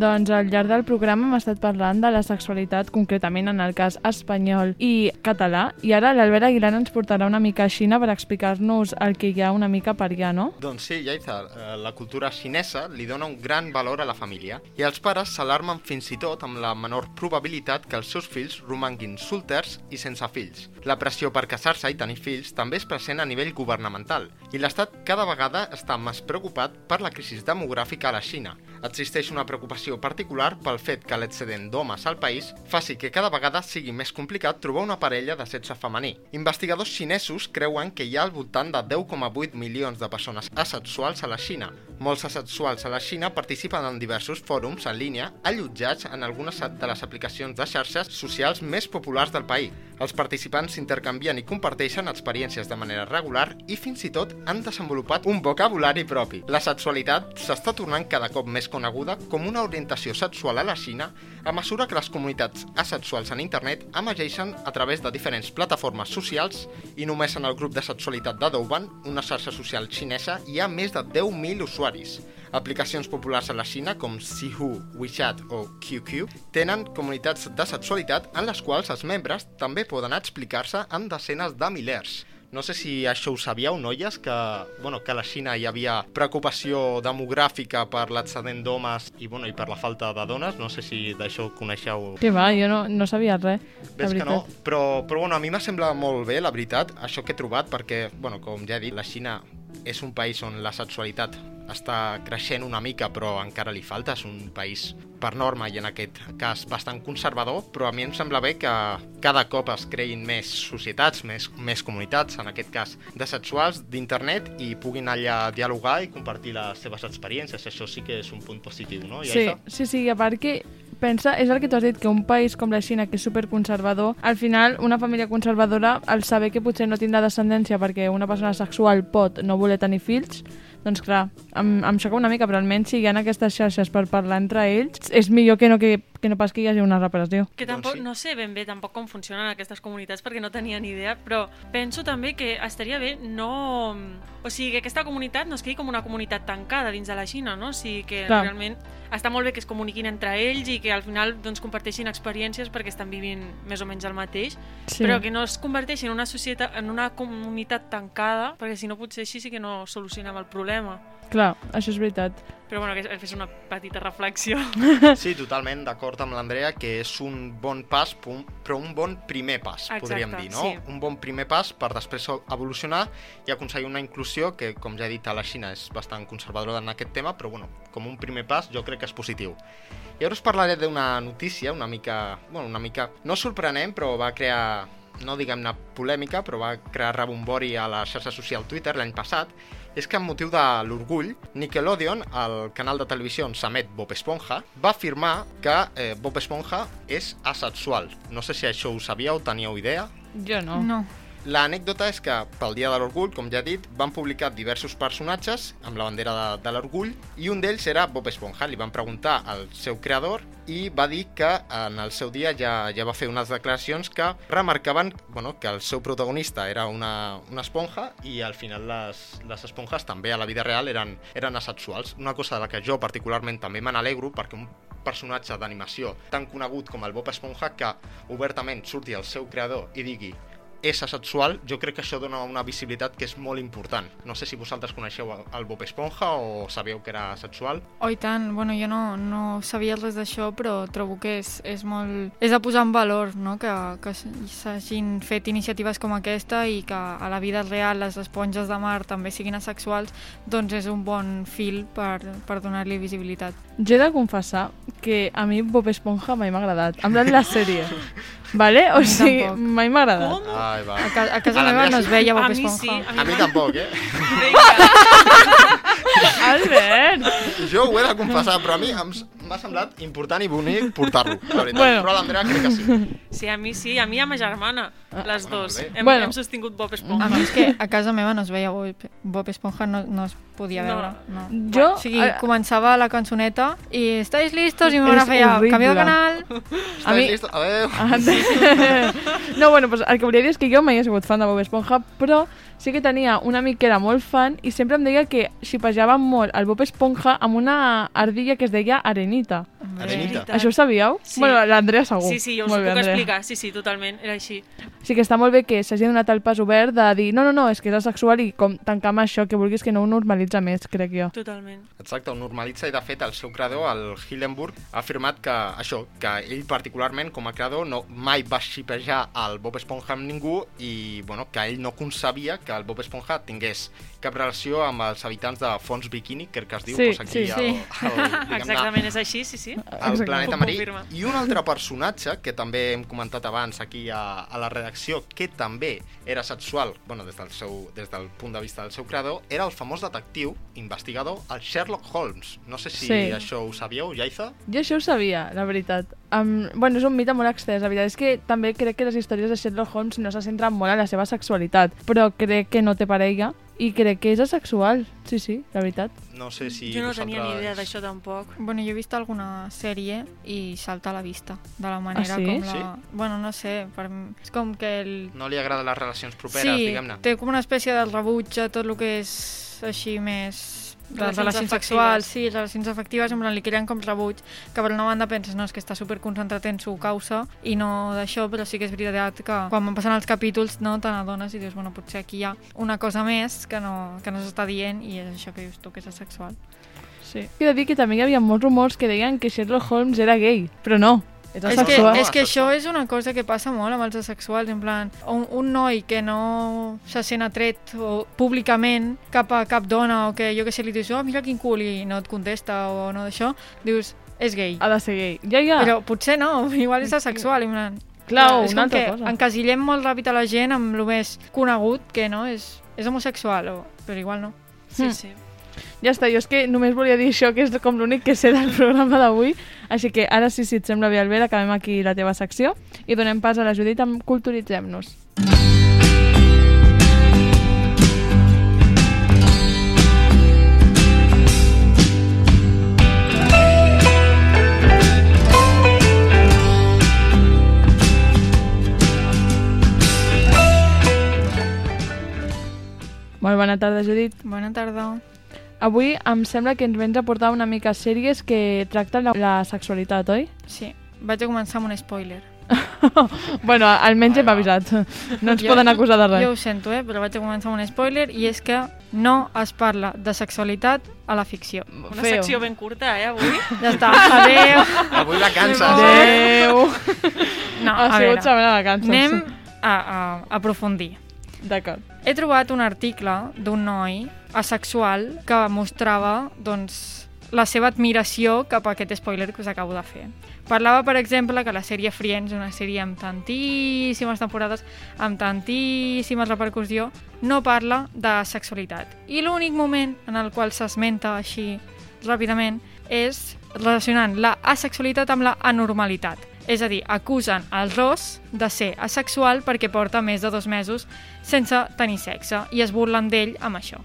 Doncs al llarg del programa hem estat parlant de la sexualitat, concretament en el cas espanyol i català, i ara l'Albert Aguilar ens portarà una mica a Xina per explicar-nos el que hi ha una mica per allà, no? Doncs sí, Yaiza, eh, la cultura xinesa li dona un gran valor a la família i els pares s'alarmen fins i tot amb la menor probabilitat que els seus fills romanguin solters i sense fills. La pressió per casar-se i tenir fills també és present a nivell governamental i l'Estat cada vegada està més preocupat per la crisi demogràfica a la Xina. Existeix una preocupació particular pel fet que l'excedent d'homes al país faci que cada vegada sigui més complicat trobar una parella de sexe femení. Investigadors xinesos creuen que hi ha al voltant de 10,8 milions de persones asexuals a la Xina. Molts asexuals a la Xina participen en diversos fòrums en línia allotjats en algunes de les aplicacions de xarxes socials més populars del país. Els participants s'intercanvien i comparteixen experiències de manera regular i fins i tot han desenvolupat un vocabulari propi. La sexualitat s'està tornant cada cop més coneguda com una orientació sexual a la Xina a mesura que les comunitats asexuals en internet emergeixen a través de diferents plataformes socials i només en el grup de sexualitat de Douban, una xarxa social xinesa, hi ha més de 10.000 usuaris. Aplicacions populars a la Xina com Sihu, WeChat o QQ tenen comunitats de sexualitat en les quals els membres també poden explicar-se en desenes de milers. No sé si això ho sabíeu, noies, que, bueno, que a la Xina hi havia preocupació demogràfica per l'excedent d'homes i, bueno, i per la falta de dones. No sé si d'això ho coneixeu. Que va, jo no, no sabia res, Ves que no, però, però bueno, a mi m'ha semblat molt bé, la veritat, això que he trobat, perquè, bueno, com ja he dit, la Xina és un país on la sexualitat està creixent una mica, però encara li falta. És un país per norma i en aquest cas bastant conservador, però a mi em sembla bé que cada cop es creïn més societats, més, més comunitats, en aquest cas de sexuals, d'internet, i puguin allà dialogar i compartir les seves experiències. Això sí que és un punt positiu, no? Sí, Yaiza? sí, sí, i a part que pensa, és el que tu has dit, que un país com la Xina, que és superconservador, al final una família conservadora, al saber que potser no tindrà descendència perquè una persona sexual pot no voler tenir fills, doncs clar, em, em xoca una mica, però almenys si hi ha aquestes xarxes per parlar entre ells, és millor que no, que, que no pas que hi hagi una reparació. Que tampoc, no sé ben bé tampoc com funcionen aquestes comunitats perquè no tenia ni idea, però penso també que estaria bé no... O sigui, que aquesta comunitat no es quedi com una comunitat tancada dins de la Xina, no? O sigui, que Clar. realment està molt bé que es comuniquin entre ells i que al final doncs, comparteixin experiències perquè estan vivint més o menys el mateix, Sí. però que no es converteixin en una societat, en una comunitat tancada, perquè si no potser així sí que no solucionem el problema. Clar, això és veritat. Però bueno, que és una petita reflexió. Sí, totalment d'acord amb l'Andrea que és un bon pas, però un bon primer pas, Exacte, podríem dir, no? sí. Un bon primer pas per després evolucionar i aconseguir una inclusió que, com ja he dit, a la Xina és bastant conservadora en aquest tema, però bueno, com un primer pas jo crec que és positiu. I ara us parlaré d'una notícia una mica, bueno, una mica, no sorprenent, però va crear, no diguem-ne polèmica, però va crear rebombori a la xarxa social Twitter l'any passat, és que amb motiu de l'orgull, Nickelodeon, el canal de televisió on s'emet Bob Esponja, va afirmar que eh, Bob Esponja és asexual. No sé si això ho sabíeu, teníeu idea? Jo no. No. L'anècdota és que pel dia de l'orgull, com ja he dit, van publicar diversos personatges amb la bandera de, de l'orgull i un d'ells era Bob Esponja. Li van preguntar al seu creador i va dir que en el seu dia ja, ja va fer unes declaracions que remarcaven bueno, que el seu protagonista era una, una esponja i al final les, les esponjes també a la vida real eren, eren asexuals. Una cosa de la que jo particularment també me n'alegro perquè un personatge d'animació tan conegut com el Bob Esponja que obertament surti el seu creador i digui és asexual, jo crec que això dona una visibilitat que és molt important. No sé si vosaltres coneixeu el- el Bob Esponja o sabíeu que era asexual. Oh, i tant. Bueno, jo no, no sabia res d'això, però trobo que és, és molt... És de posar en valor, no?, que, que s'hagin fet iniciatives com aquesta i que a la vida real les esponges de mar també siguin asexuals, doncs és un bon fil per, per donar-li visibilitat. Jo he de confessar que a mi Bob Esponja mai m'ha agradat. Plan la sèrie. Vale? O A sigui, tampoc. mai m'ha agradat. Com? Ai, va. A, ca a casa A meva no es veia Bob A mi Esponja. sí, a mi A mi tampoc, eh? Albert! Jo ho he de confessar, però a mi m'ha semblat important i bonic portar-lo, la veritat. Bueno. Però a l'Andrea crec que sí. Sí, a mi sí, a mi i a ma germana, les bueno, dos. molt bé. Hem, Bueno. hem sostingut Bob A Esponja. mi és que a casa meva no es veia Bob, Bob Esponja, no, no es podia No. veure. No. Jo... O sigui, a- començava la cançoneta i ¿estáis listos? I mi mare feia, horrible. canvio de canal. A mi- Estàs listo? Adéu. Ah, no, bueno, pues el que volia dir és que jo mai he sigut fan de Bob Esponja, però sí que tenia un amic que era molt fan i sempre em deia que xipejava molt el Bob Esponja amb una ardilla que es deia Arenita. Adenita. Això ho sabíeu? Sí. Bueno, l'Andrea segur. Sí, sí, jo us Molt ho bé, puc Andrea. explicar. Sí, sí, totalment, era així. Sí que està molt bé que s'hagi donat el pas obert de dir no, no, no, és que és asexual i com tancar amb això, que vulguis que no ho normalitza més, crec jo. Totalment. Exacte, ho normalitza i de fet el seu creador, el Hillenburg, ha afirmat que això, que ell particularment com a creador no, mai va xipejar el Bob Esponja amb ningú i bueno, que ell no concebia que el Bob Esponja tingués cap relació amb els habitants de Fons Bikini, crec que es diu, Sí, pues aquí sí, el, sí. el, diguem-ne, Exactament, és així, sí, sí. el planeta Puc marí. I un altre personatge que també hem comentat abans aquí a, a la redacció, que també era sexual, bueno, des del, seu, des del punt de vista del seu creador, era el famós detectiu, investigador, el Sherlock Holmes. No sé si Sí. això ho sabíeu, Jaiza? Jo això ho sabia, la veritat. Um, bueno, és un mite molt extès, la veritat és que també crec que les històries de Sherlock Holmes no se centren molt en la seva sexualitat, però crec que no té parella i crec que és asexual, sí, sí, la veritat. No sé si Jo no tenia ni vosaltres- idea d'això tampoc. Bueno, jo he vist alguna sèrie i salta a la vista, de la manera Ah, sí? com la... Sí? Bueno, no sé, per... és com que el... No li agraden les relacions properes, sí, diguem-ne. té com una espècie de rebuig a tot el que és així més... Les Relacions relacions sexuals, sí, relacions afectives, en plan, li creen com rebuig, que per una banda penses, no, és que està superconcentrat en su causa, i no d'això, però sí que és veritat que quan van passant els capítols, no, te n'adones i dius, bueno, potser aquí hi ha una cosa més que no, que no s'està dient, i és això que dius tu, que és asexual. Sí. He de dir que també hi havia molts rumors que deien que Sherlock Holmes era gay, però no, és que, és que això és una cosa que passa molt amb els asexuals, en plan, un, un noi que no se sent atret o, públicament cap a cap dona o que jo que sé, li dius, oh, mira quin cul i no et contesta o no d'això, dius, és gay. Ha de ser gay. Ja, ja. Però potser no, igual és asexual. En plan, Clar, és una altra que cosa. encasillem molt ràpid a la gent amb el més conegut que no és, és homosexual, o, però igual no. Sí, Hmm. sí. Ja està, jo és que només volia dir això, que és com l'únic que sé del programa d'avui. Així que ara sí, si et sembla bé, Albert, acabem aquí la teva secció i donem pas a la Judit amb Culturitzem-nos. Molt bona tarda, Judit. Bona tarda. Avui em sembla que ens vens a portar una mica sèries que tracten la, la sexualitat, oi? Sí, vaig a començar amb un spoiler. bueno, almenys hem avisat. No ens poden acusar de res. Jo ho sento, eh, però vaig a començar amb un spoiler i és que no es parla de sexualitat a la ficció. Una secció ben curta, eh, avui. Ja està, adeu. Avui vacances, Adeu. No, Ha a sigut veure, de vacances. anem a, a aprofundir. D'acord. He trobat un article d'un noi asexual que mostrava doncs, la seva admiració cap a aquest spoiler que us acabo de fer. Parlava, per exemple, que la sèrie Friends, una sèrie amb tantíssimes temporades, amb tantíssima repercussió, no parla de sexualitat. I l'únic moment en el qual s'esmenta així ràpidament és relacionant la asexualitat amb la anormalitat. És a dir, acusen el Ross de ser asexual perquè porta més de dos mesos sense tenir sexe i es burlen d'ell amb això.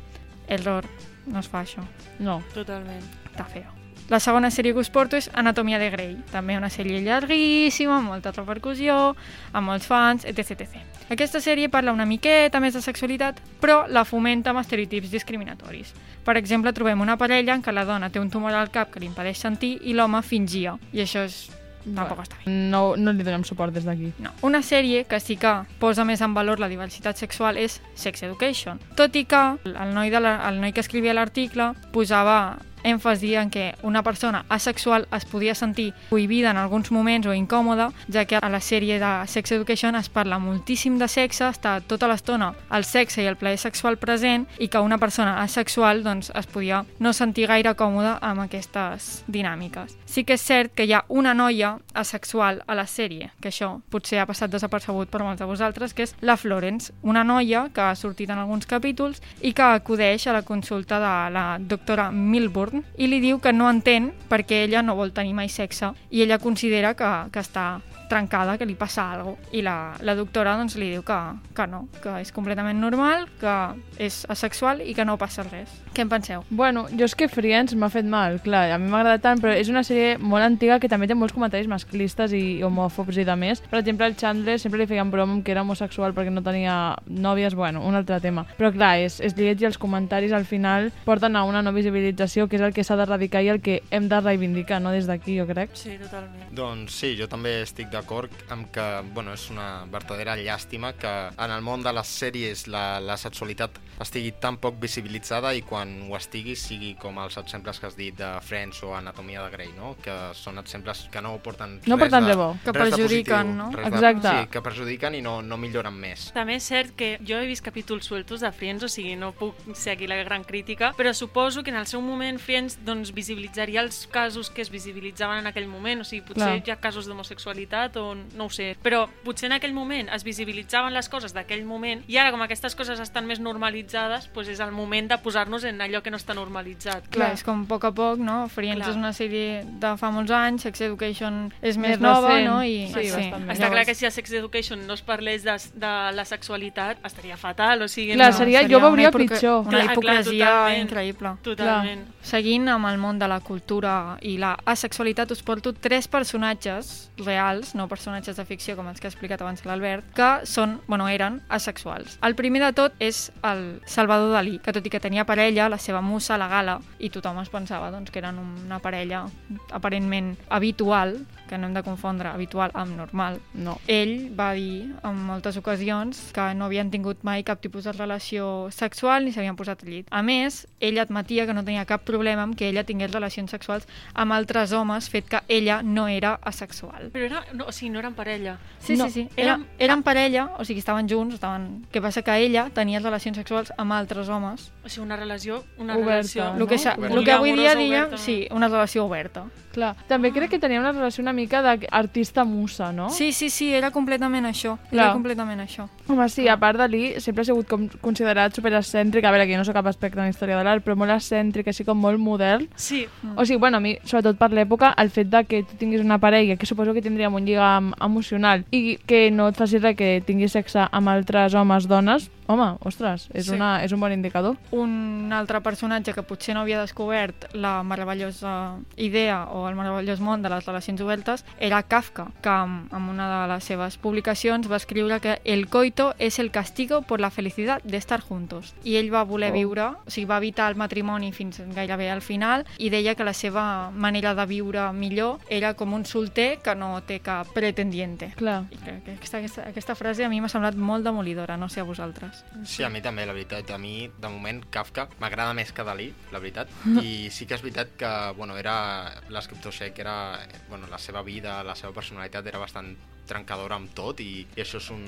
Error, no es fa això. No. Totalment. Està feo. La segona sèrie que us porto és Anatomia de Grey, també una sèrie llarguíssima, amb molta repercussió, amb molts fans, etc, etc. Aquesta sèrie parla una miqueta més de sexualitat, però la fomenta amb estereotips discriminatoris. Per exemple, trobem una parella en què la dona té un tumor al cap que li impedeix sentir i l'home fingia, i això és... tampoc està bé. No, no li donem suport des d'aquí. No. Una sèrie que sí que posa més en valor la diversitat sexual és Sex Education. Tot i que el noi, de la, el noi que escrivia l'article posava èmfasi en que una persona asexual es podia sentir cohibida en alguns moments o incòmoda, ja que a la sèrie de Sex Education es parla moltíssim de sexe, està tota l'estona el sexe i el plaer sexual present i que una persona asexual doncs, es podia no sentir gaire còmoda amb aquestes dinàmiques. Sí que és cert que hi ha una noia asexual a la sèrie, que això potser ha passat desapercebut per molts de vosaltres, que és la Florence, una noia que ha sortit en alguns capítols i que acudeix a la consulta de la doctora Milburn i li diu que no entén perquè ella no vol tenir mai sexe i ella considera que, que està trencada, que li passa alguna cosa. I la, la doctora doncs, li diu que, que no, que és completament normal, que és asexual i que no passa res. Què en penseu? Bueno, jo és que Friends m'ha fet mal, clar, a mi m'agrada tant, però és una sèrie molt antiga que també té molts comentaris masclistes i homòfobs i de més. Per exemple, el Chandler sempre li feien broma que era homosexual perquè no tenia nòvies, bueno, un altre tema. Però clar, és, és lleig i els comentaris al final porten a una no visibilització que és el que s'ha d'erradicar i el que hem de reivindicar, no des d'aquí, jo crec. Sí, totalment. Doncs sí, jo també estic d'acord amb que bueno, és una verdadera llàstima que en el món de les sèries la, la sexualitat estigui tan poc visibilitzada i quan ho estigui sigui com els exemples que has dit de Friends o Anatomia de Grey, no? que són exemples que no porten No res porten de, res bo. Que res de perjudiquen, positiu, no? Exacte. De, sí, que perjudiquen i no, no milloren més. També és cert que jo he vist capítols sueltos de Friends, o sigui, no puc ser aquí la gran crítica, però suposo que en el seu moment Friends doncs, visibilitzaria els casos que es visibilitzaven en aquell moment, o sigui, potser Clar. hi ha casos d'homosexualitat o no ho sé, però potser en aquell moment es visibilitzaven les coses d'aquell moment i ara com aquestes coses estan més normalitzades, doncs és el moment de posar-nos en allò que no està normalitzat. Clar, és com a poc a poc, no? Friends Clar. és una sèrie de fa molts anys, Sex Education és més, Més nova, recent. no? I, Sí, bastant més. Està clar que si a Sex Education no es parlés de, de la sexualitat estaria fatal, o sigui... Clar, no, seria- jo veuria una hipoc- pitjor. Una Clar, clar, hipocresia totalment. increïble. Totalment. Seguint amb el món de la cultura i la asexualitat, us porto tres personatges reals, no personatges de ficció, com els que ha explicat abans l'Albert, que són, bueno, eren asexuals. El primer de tot és el Salvador Dalí, que tot i que tenia parella, la seva musa, la Gala, i tothom es pensava doncs, que eren una parella aparentment habitual, que no hem de confondre habitual amb normal. No. Ell va dir en moltes ocasions que no havien tingut mai cap tipus de relació sexual ni s'havien posat al llit. A més, ell admetia que no tenia cap problema amb que ella tingués relacions sexuals amb altres homes, fet que ella no era asexual. Però era, no, o sigui, no eren parella. Sí, no, sí, sí. Eren, eren parella, o sigui, estaven junts, estaven... que passa que ella tenia relacions sexuals amb altres homes. O sigui, una relació... Una Oberta, relació, no? El que, Oberta. el que avui dia diria, sí, una relació oberta. Clar. També crec que tenia una relació una mica d'artista musa, no? Sí, sí, sí, era completament això. Clar. Era completament això. Home, sí, a part Dalí sempre ha sigut com considerat superexcèntric, a veure, jo no sóc cap expert en història de l'art, però molt excèntric, així com molt modern. Sí. O sigui, bueno, a mi, sobretot per l'època, el fet de que tu tinguis una parella, que suposo que tindríem un lligam emocional, i que no et faci res que tinguis sexe amb altres homes, dones, home, ostres, és, Sí. una, és un bon indicador. un altre personatge que potser no havia descobert la meravellosa idea o el meravellós món de les relacions obertes era Kafka, que amb, amb una de les seves publicacions va escriure que el coito és el castigo por la felicidad de estar juntos. I ell va voler Oh. viure, o sigui, va evitar el matrimoni fins gairebé al final i deia que la seva manera de viure millor era com un solter que no té cap pretendiente. Clar. I crec que aquesta, aquesta, aquesta frase a mi m'ha semblat molt demolidora, no sé a vosaltres. Sí, a mi també, la veritat. A mi, de moment, Kafka m'agrada més que Dalí, la veritat. I sí que és veritat que, bueno, era l'escriptor sec, era, bueno, la seva vida, la seva personalitat era bastant trencadora amb tot i, i això és un,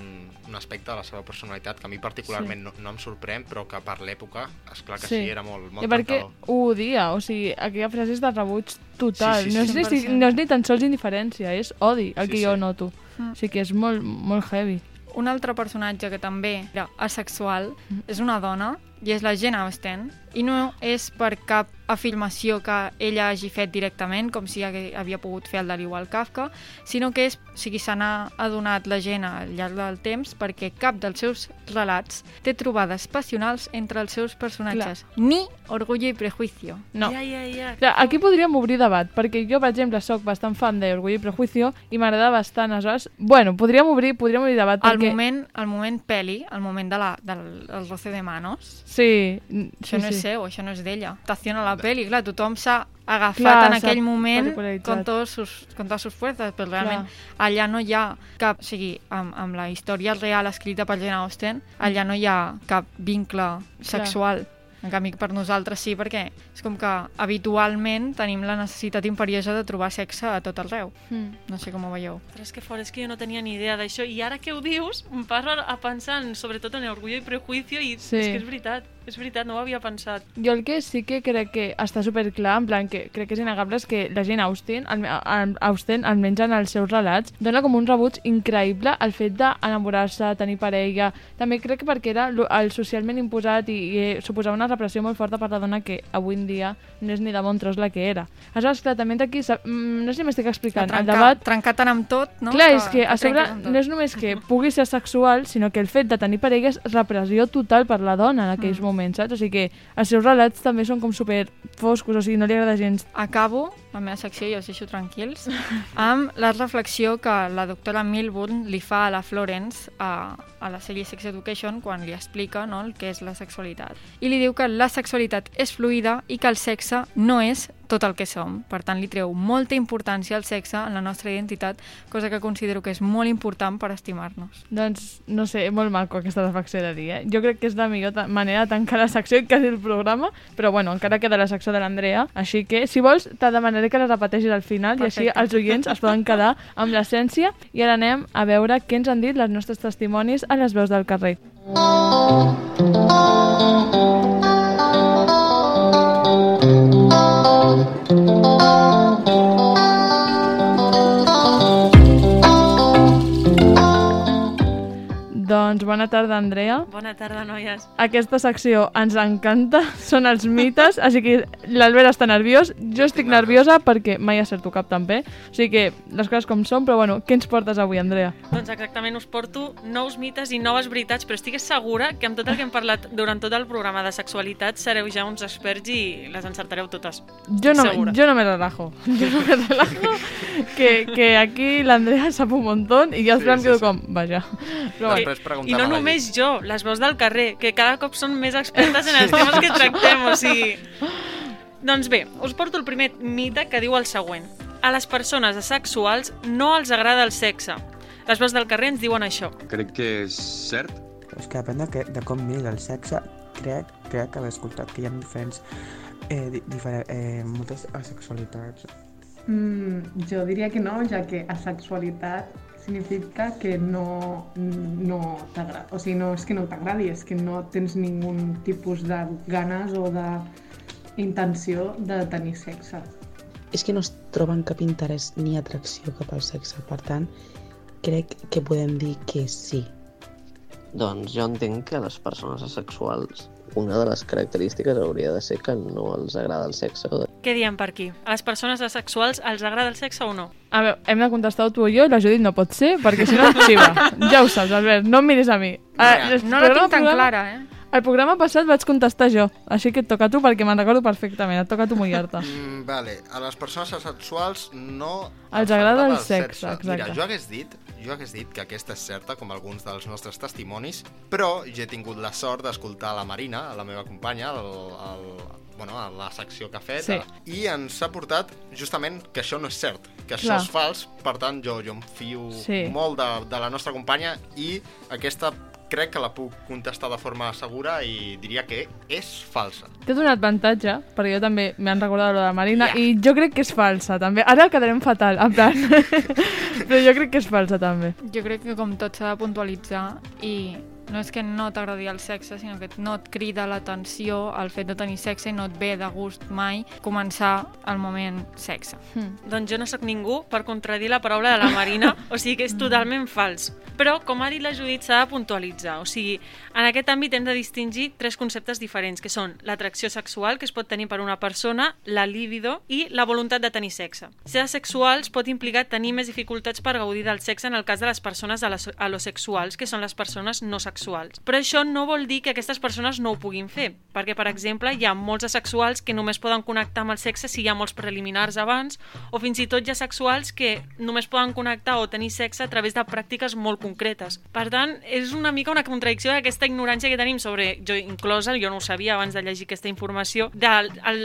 un aspecte de la seva personalitat que a mi particularment Sí. no, no em sorprèn però que per l'època, és clar que Sí. sí, era molt, molt I perquè trencador. ho odia, o sigui, aquella frase és de rebuig total. Sí, sí, no, és ni, 100%. no és ni tan sols indiferència, és odi el Sí, que sí. jo noto. Mm. O sigui que és molt, molt heavy. Un altre personatge que també era asexual és una dona i és la Jane Austen i no és per cap afirmació que ella hagi fet directament, com si havia pogut fer el Dalí o el Kafka, sinó que és, o sigui, se n'ha adonat la gent al llarg del temps perquè cap dels seus relats té trobades passionals entre els seus personatges, ni Orgullo i Prejuicio. No. Ja, ja, ja. Clar, aquí podríem obrir debat, perquè jo, per exemple, sóc bastant fan d'Orgull i Prejuicio i m'agrada bastant, aleshores... Bueno, podríem obrir, podríem obrir debat, El perquè... moment, el moment peli, el moment de la, del el roce de manos, Sí, n- Això sí, no és sí. Seu, això no és d'ella. Taciona la peli, clar, tothom s'ha agafat Clar, en aquell moment con, todos sus, con todas sus fuerzas, però realment Clar. allà no hi ha cap... O sigui, amb, amb la història real escrita per Jane Austen, allà no hi ha cap vincle sexual. En canvi, per nosaltres sí, perquè és com que habitualment tenim la necessitat imperiosa de trobar sexe a tot arreu. Mm. No sé com ho veieu. Però és que fort, és que jo no tenia ni idea d'això. I ara que ho dius, em paro a pensar en, sobretot en Orgullo i Prejuicio i Sí. és que és veritat. És veritat, no ho havia pensat. Jo el que sí que crec que està super clar, en plan que crec que és innegable, és que la gent Austen, al, al, Austen, almenys en els seus relats, dona com un rebuig increïble al fet d'enamorar-se, tenir parella. També crec que perquè era el socialment imposat i, i suposava una repressió molt forta per la dona que avui en dia no és ni de bon tros la que era. Aleshores, clar, també aquí, mm, no sé si m'estic explicant, el Trencar, debat trencar tant amb tot, no? Clar, Que- és que a sobre no és només que pugui ser sexual, sinó que el fet de tenir parella és repressió total per la dona en aquells Mm. moments, saps? O sigui que els seus relats també són com super foscos, o sigui, no li agrada gens. Acabo la meva secció i els deixo tranquils amb la reflexió que la doctora Milburn li fa a la Florence a, a la sèrie Sex Education quan li explica no, el que és la sexualitat. I li diu que la sexualitat és fluida i que el sexe no és tot el que som. Per tant, li treu molta importància al sexe en la nostra identitat, cosa que considero que és molt important per estimar-nos. Doncs, no sé, molt maco aquesta reflexió de dir, eh? Jo crec que és la millor manera de tancar la secció i quasi el programa, però bueno, encara queda la secció de l'Andrea, així que, si vols, te demanaré que la repeteixis al final i així Perfecte. els oients es poden quedar amb l'essència i ara anem a veure què ens han dit les nostres testimonis a les veus del carrer. Doncs bona tarda, Andrea. Bona tarda, noies. Aquesta secció ens encanta, són els mites, així que l'Albert està nerviós, jo estic nerviosa perquè mai acerto cap també, o sigui que les coses com són, però bueno, què ens portes avui, Andrea? Doncs exactament us porto nous mites i noves veritats, però estic segura que amb tot el que hem parlat durant tot el programa de sexualitat sereu ja uns experts i les encertareu totes. Jo no, Segura. yo no me relajo, yo no me relajo, que, que aquí l'Andrea sap un montón i jo Sí, sí, em sí, quedo sí. com, vaja. Però bueno, Després preguntem I no només jo, les veus del carrer, que cada cop són més expertes en els temes que tractem, o sigui... Doncs bé, us porto el primer mite que diu el següent. A les persones asexuals no els agrada el sexe. Les veus del carrer ens diuen això. Crec que és cert. És que depèn de, que, de com mires el sexe, crec, crec haver escoltat que hi ha diferents, eh, di, diferent, eh, moltes asexualitats. Mm, jo diria que no, ja que asexualitat significa que no, no t'agrada. O sigui, no és que no t'agradi, és que no tens ningun tipus de ganes o de intenció de tenir sexe. és que no es troben cap interès ni atracció cap al sexe. Per tant, crec que podem dir que sí. Doncs jo entenc que a les persones asexuals una de les característiques hauria de ser que no els agrada el sexe. Què diem per aquí? A les persones asexuals els agrada el sexe o no? a veure, hem de contestar tu o jo i la Judit no pot ser, perquè si no et xiva. ja ho saps, Albert, no em miris a mi. Ah, el No la programa- tinc tan clara, eh? El programa passat vaig contestar jo, així que et toca a tu perquè me'n recordo perfectament, et toca a tu mullar-te. Mm, vale, a les persones asexuals no... Els agrada el agradava sexe, Mira, exacte. jo hagués dit, jo hagués dit que aquesta és certa, com alguns dels nostres testimonis, però jo he tingut la sort d'escoltar la Marina, la meva companya, el, el, bueno, a la secció que ha fet, Sí. i ens ha portat justament que això no és cert, que això Clar. és fals, per tant jo, jo em fio Sí. molt de, de la nostra companya i aquesta crec que la puc contestar de forma segura i diria que és falsa. Té un avantatge, perquè jo també m'han recordat lo de la Marina, i jo crec que és falsa, també. Ara quedarem fatal, en plan. Però jo crec que és falsa, també. Jo crec que com tot s'ha de puntualitzar i no és que no t'agradi el sexe, sinó que no et crida l'atenció el fet de tenir sexe i no et ve de gust mai començar el moment sexe. Hmm. Doncs jo no sóc ningú per contradir la paraula de la Marina, o sigui que és totalment fals. Però, com ha dit la Judit, s'ha de puntualitzar. O sigui, en aquest àmbit hem de distingir tres conceptes diferents, que són l'atracció sexual, que es pot tenir per una persona, la libido i la voluntat de tenir sexe. Ser asexuals pot implicar tenir més dificultats per gaudir del sexe en el cas de les persones alo- alosexuals, que són les persones no sexuals. Però això no vol dir que aquestes persones no ho puguin fer, perquè, per exemple, hi ha molts asexuals que només poden connectar amb el sexe si hi ha molts preliminars abans, o fins i tot hi ha sexuals que només poden connectar o tenir sexe a través de pràctiques molt concretes. Per tant, és una mica una contradicció d'aquesta ignorància que tenim sobre, jo inclosa, jo no ho sabia abans de llegir aquesta informació, de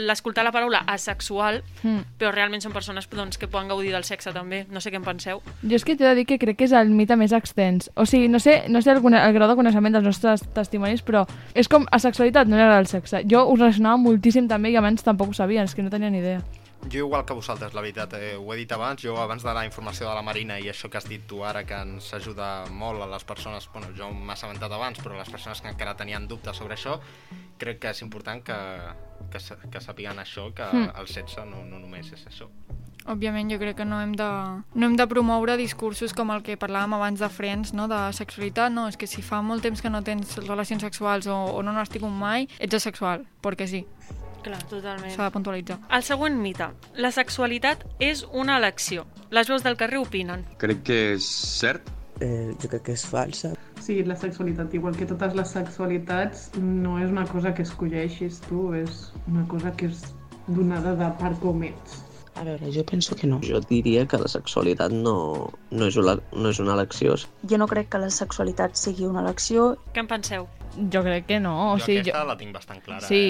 l'escoltar la paraula asexual, Hmm. però realment són persones doncs, que poden gaudir del sexe també. No sé què en penseu. Jo és que t'he de dir que crec que és el mite més extens. O sigui, no sé, no sé cone- el grau de coneixement dels nostres testimonis, però és com a sexualitat no li agrada el sexe. Jo ho relacionava moltíssim també i abans tampoc ho sabia, és que no tenia ni idea. Jo igual que vosaltres, la veritat, eh, ho he dit abans, jo abans de la informació de la Marina i això que has dit tu ara que ens ajuda molt a les persones, bueno, jo m'he assabentat abans, però les persones que encara tenien dubtes sobre això, crec que és important que, que, que sàpiguen això, que Hmm. el sexe no, no només és això. Òbviament jo crec que no hem de, no hem de promoure discursos com el que parlàvem abans de Friends, no? de sexualitat, no, és que si fa molt temps que no tens relacions sexuals o, o no n'has tingut mai, ets asexual, perquè sí. Clar, totalment. S'ha de puntualitzar. El següent mite. La sexualitat és una elecció. Les veus del carrer opinen. Crec que és cert. Eh, jo crec que és falsa. Sí, la sexualitat, igual que totes les sexualitats, no és una cosa que escolleixis tu, és una cosa que és donada de per com ets. A veure, jo penso que no. Jo diria que la sexualitat no, no, és, una, no és una elecció. Jo no crec que la sexualitat sigui una elecció. Què en penseu? Jo crec que no. O jo sigui, aquesta jo... la tinc bastant clara. eh? Sí,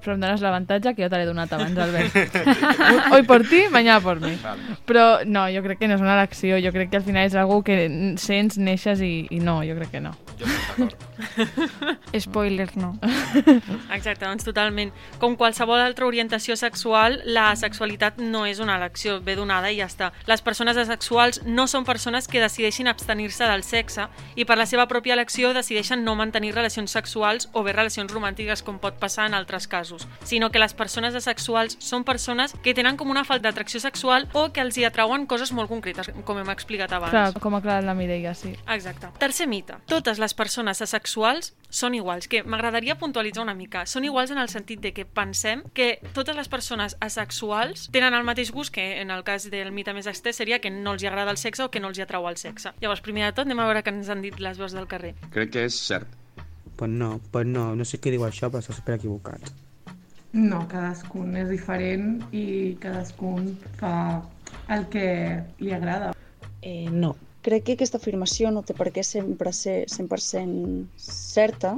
però em dones l'avantatge que jo te l'he donat abans, Albert. Hoy por ti, mañana por mi. Vale. Però no, jo crec que no és una elecció, jo crec que al final és algo que sents, neixes i, i no, jo crec que no. Jo estic. Spoiler, no. Exacte, doncs totalment. Com qualsevol altra orientació sexual, la sexualitat no és una elecció, ve donada i ja està. Les persones asexuals no són persones que decideixin abstenir-se del sexe i per la seva pròpia elecció decideixen no mantenir relacions sexuals o bé relacions romàntiques com pot passar en altres casos, sinó que les persones asexuals són persones que tenen com una falta d'atracció sexual o que els hi atrauen coses molt concretes, com hem explicat abans. Clar, com ha aclarat la Mireia, sí. Exacte. Tercer mite. Totes les persones asexuals són iguals, que m'agradaria puntualitzar una mica. Són iguals en el sentit de que pensem que totes les persones asexuals tenen el mateix gust que en el cas del mite més estès seria que no els hi agrada el sexe o que no els hi atrau el sexe. Llavors, primer de tot, anem a veure què ens han dit les veus del carrer. Crec que és cert. Pues no, pues no, no sé què diu això, però està super equivocat. No, cadascun és diferent i cadascun fa el que li agrada. Eh, no. Crec que aquesta afirmació no té per què sempre ser 100% certa.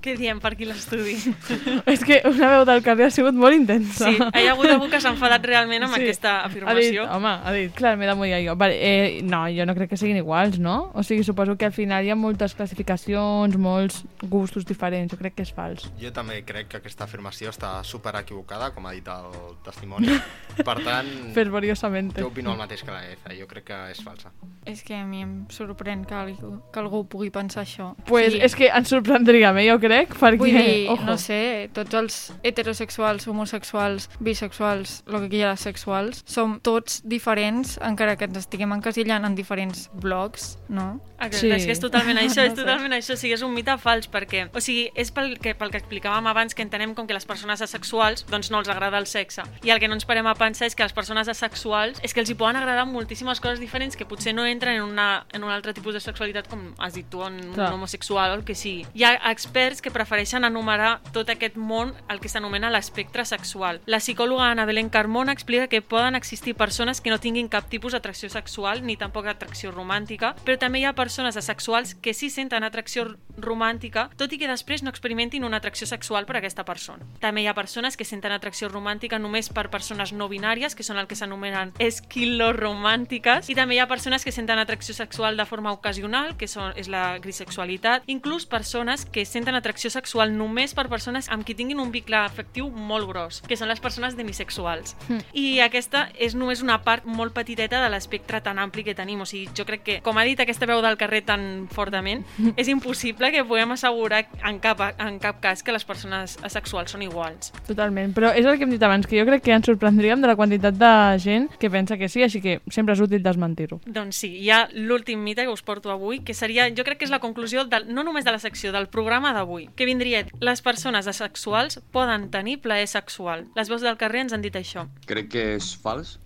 Què diem per aquí l'estudi? És que una veu del carrer ha sigut molt intensa. Sí, hi ha hagut algú que s'ha enfadat realment amb aquesta afirmació. Ha dit, home, ha dit, clar, m'he de mullar jo. Vale, eh, no, jo no crec que siguin iguals, no? O sigui, suposo que al final hi ha moltes classificacions, molts gustos diferents. Jo crec que és fals. Jo també crec que aquesta afirmació està super equivocada, com ha dit el testimoni. Per tant, Fervoriosament. jo opino el mateix que la Efa, jo crec que és falsa. És que a mi em sorprèn que algú, que algú pugui pensar això. Pues és que ens sorprendríem, eh, jo crec, perquè... Vull dir, ojo. no sé, tots els heterosexuals, homosexuals, bisexuals, el que quieras sexuals, som tots diferents, encara que ens estiguem encasillant en diferents blocs, no? Exacte, sí. és que és totalment això, és No sé. totalment això, o sigui, és un mite fals, perquè, o sigui, és pel que, pel que explicàvem abans, que entenem com que les persones asexuals, doncs no els agrada el sexe, i el que no ens parem a pensar és que les persones asexuals, és que els hi poden agradar moltíssimes coses diferents que potser no entren en, una, en un altre tipus de sexualitat, com has dit tu, en un homosexual o el que sigui. Hi ha experts que prefereixen enumerar tot aquest món, el que s'anomena l'espectre sexual. La psicòloga Ana Belén Carmona explica que poden existir persones que no tinguin cap tipus d'atracció sexual ni tampoc atracció romàntica, però també hi ha persones asexuals que sí senten atracció romàntica, tot i que després no experimentin una atracció sexual per aquesta persona. També hi ha persones que senten atracció romàntica només per persones no binàries, que són el que s'anomenen esquiloromàntiques, i també hi ha persones que senten atracció sexual de forma ocasional, que són, és la grisexualitat, inclús persones que senten atracció sexual només per persones amb qui tinguin un vincle afectiu molt gros, que són les persones demisexuals. Mm. I aquesta és només una part molt petiteta de l'espectre tan ampli que tenim. O sigui, jo crec que, com ha dit aquesta veu del carrer tan fortament, és impossible que puguem assegurar en cap, en cap cas que les persones asexuals són iguals. Totalment, però és el que hem dit abans, que jo crec que ens sorprendríem de la quantitat de gent que pensa que sí, així que sempre és útil desmentir-ho. Doncs sí, hi ha l'últim mite que us porto avui, que seria, jo crec que és la conclusió del, no només de la secció, del programa d'avui, que vindria, les persones asexuals poden tenir plaer sexual. Les veus del carrer ens han dit això. Crec que és fals.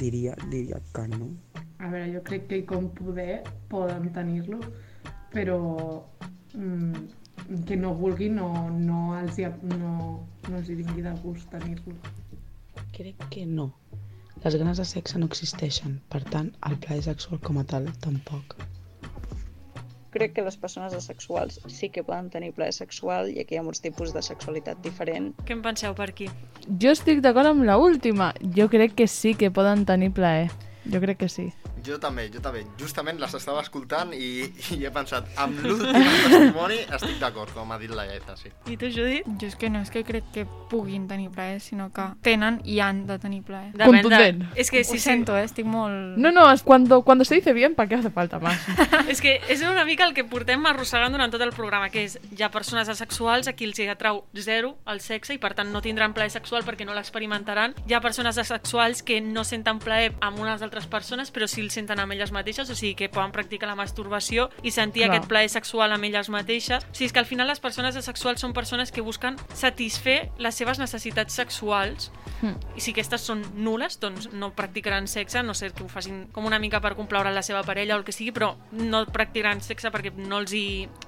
Diria, diria que no. A veure, jo crec que com poder poden tenir-lo, però mm, que no vulgui no, no, els, hi, no, no els hi vingui de gust tenir-lo. Crec que no. Les ganes de sexe no existeixen, per tant, el plaer sexual com a tal tampoc. Crec que les persones asexuals sí que poden tenir plaer sexual i aquí hi ha molts tipus de sexualitat diferent. Què en penseu per aquí? Jo estic d'acord amb la última. Jo crec que sí que poden tenir plaer. Jo crec que sí. Jo també, jo també. Justament les estava escoltant i, i he pensat, amb l'últim testimoni estic d'acord, com ha dit la Lleta, sí. I tu, Judit? Jo és que no és que crec que puguin tenir plaer, sinó que tenen i han de tenir plaer. Depèn de- Contundent. És que Ho sí, sí. sento, eh? Estic molt... No, no, es cuando, cuando se dice bien, ¿para qué hace falta más? És que és una mica el que portem arrossegant durant tot el programa, que és hi ha persones asexuals a qui els hi atrau zero el sexe i per tant no tindran plaer sexual perquè no l'experimentaran. Hi ha persones asexuals que no senten plaer amb unes altres persones però sí el senten amb elles mateixes, o sigui que poden practicar la masturbació i sentir Clar. aquest plaer sexual amb elles mateixes. O sigui, és que al final les persones asexuals són persones que busquen satisfer les seves necessitats sexuals Hmm. i si aquestes són nules, doncs no practicaran sexe, no ser que ho facin com una mica per complaure la seva parella o el que sigui, però no practicaran sexe perquè no els hi,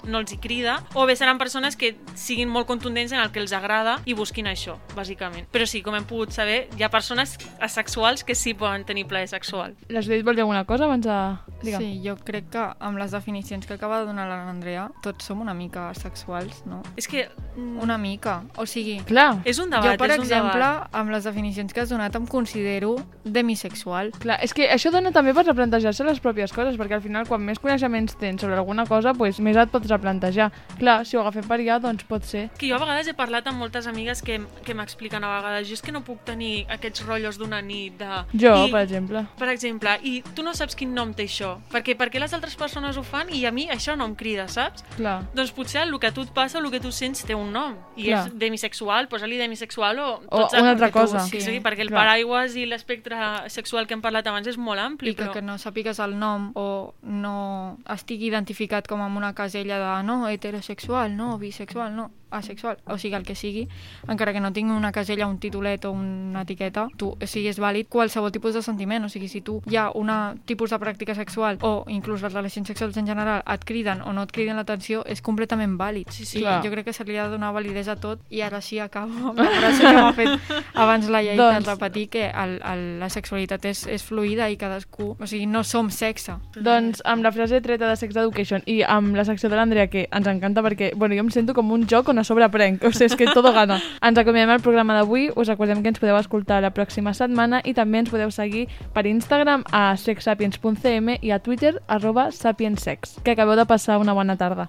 no els hi crida. O bé seran persones que siguin molt contundents en el que els agrada i busquin això, bàsicament. Però sí, com hem pogut saber, hi ha persones asexuals que sí poden tenir plaer sexual. La Judit vol dir alguna cosa abans de... Digue'm. Sí, jo crec que amb les definicions que acaba de donar l'Andrea, tots som una mica sexuals, no? És que... mm, Una mica. O sigui... Clar. És un debat, jo, per és un exemple, debat. amb les definicions que has donat, em considero demisexual. Clar, és que això dona també per replantejar-se les pròpies coses, perquè al final quan més coneixements tens sobre alguna cosa, pues, més et pots replantejar. Clar, si ho agafem per allà, doncs pot ser. que jo a vegades he parlat amb moltes amigues que, que m'expliquen a vegades jo és que no puc tenir aquests rotllos d'una nit de... Jo, I, per exemple. Per exemple, i tu no saps quin nom té això, perquè perquè les altres persones ho fan i a mi això no em crida, saps? Clar. Doncs potser el que a tu et passa, el que tu sents té un nom, i Clar. és demisexual, posa-li demisexual o... O una altra perquè tu- cosa. Sí, Sí, perquè el clar. paraigües i l'espectre sexual que hem parlat abans és molt ampli, I però... que no sàpigues el nom o no estigui identificat com amb una casella de no, heterosexual, no, bisexual, no, asexual, o sigui, el que sigui, encara que no tingui una casella, un titulet o una etiqueta, tu, o sigui, és vàlid qualsevol tipus de sentiment, o sigui, si tu hi ha un tipus de pràctica sexual o inclús les relacions sexuals en general et criden o no et criden l'atenció, és completament vàlid. Sí, sí. Clar. Jo crec que se li ha de donar validesa a tot i ara sí acabo amb la frase que m'ha fet abans la Doncs- doncs... repetir que el, el, la sexualitat és, és fluida i cadascú, o sigui, no som sexe. Doncs amb la frase treta de Sex Education i amb la secció de l'Andrea, que ens encanta perquè, bueno, jo em sento com un joc on a sobre aprenc, o sigui, és que todo gana. Ens acomiadem el programa d'avui, us recordem que ens podeu escoltar la pròxima setmana i també ens podeu seguir per Instagram a sexsapiens.cm i a Twitter arroba sapiensex. Que acabeu de passar una bona tarda.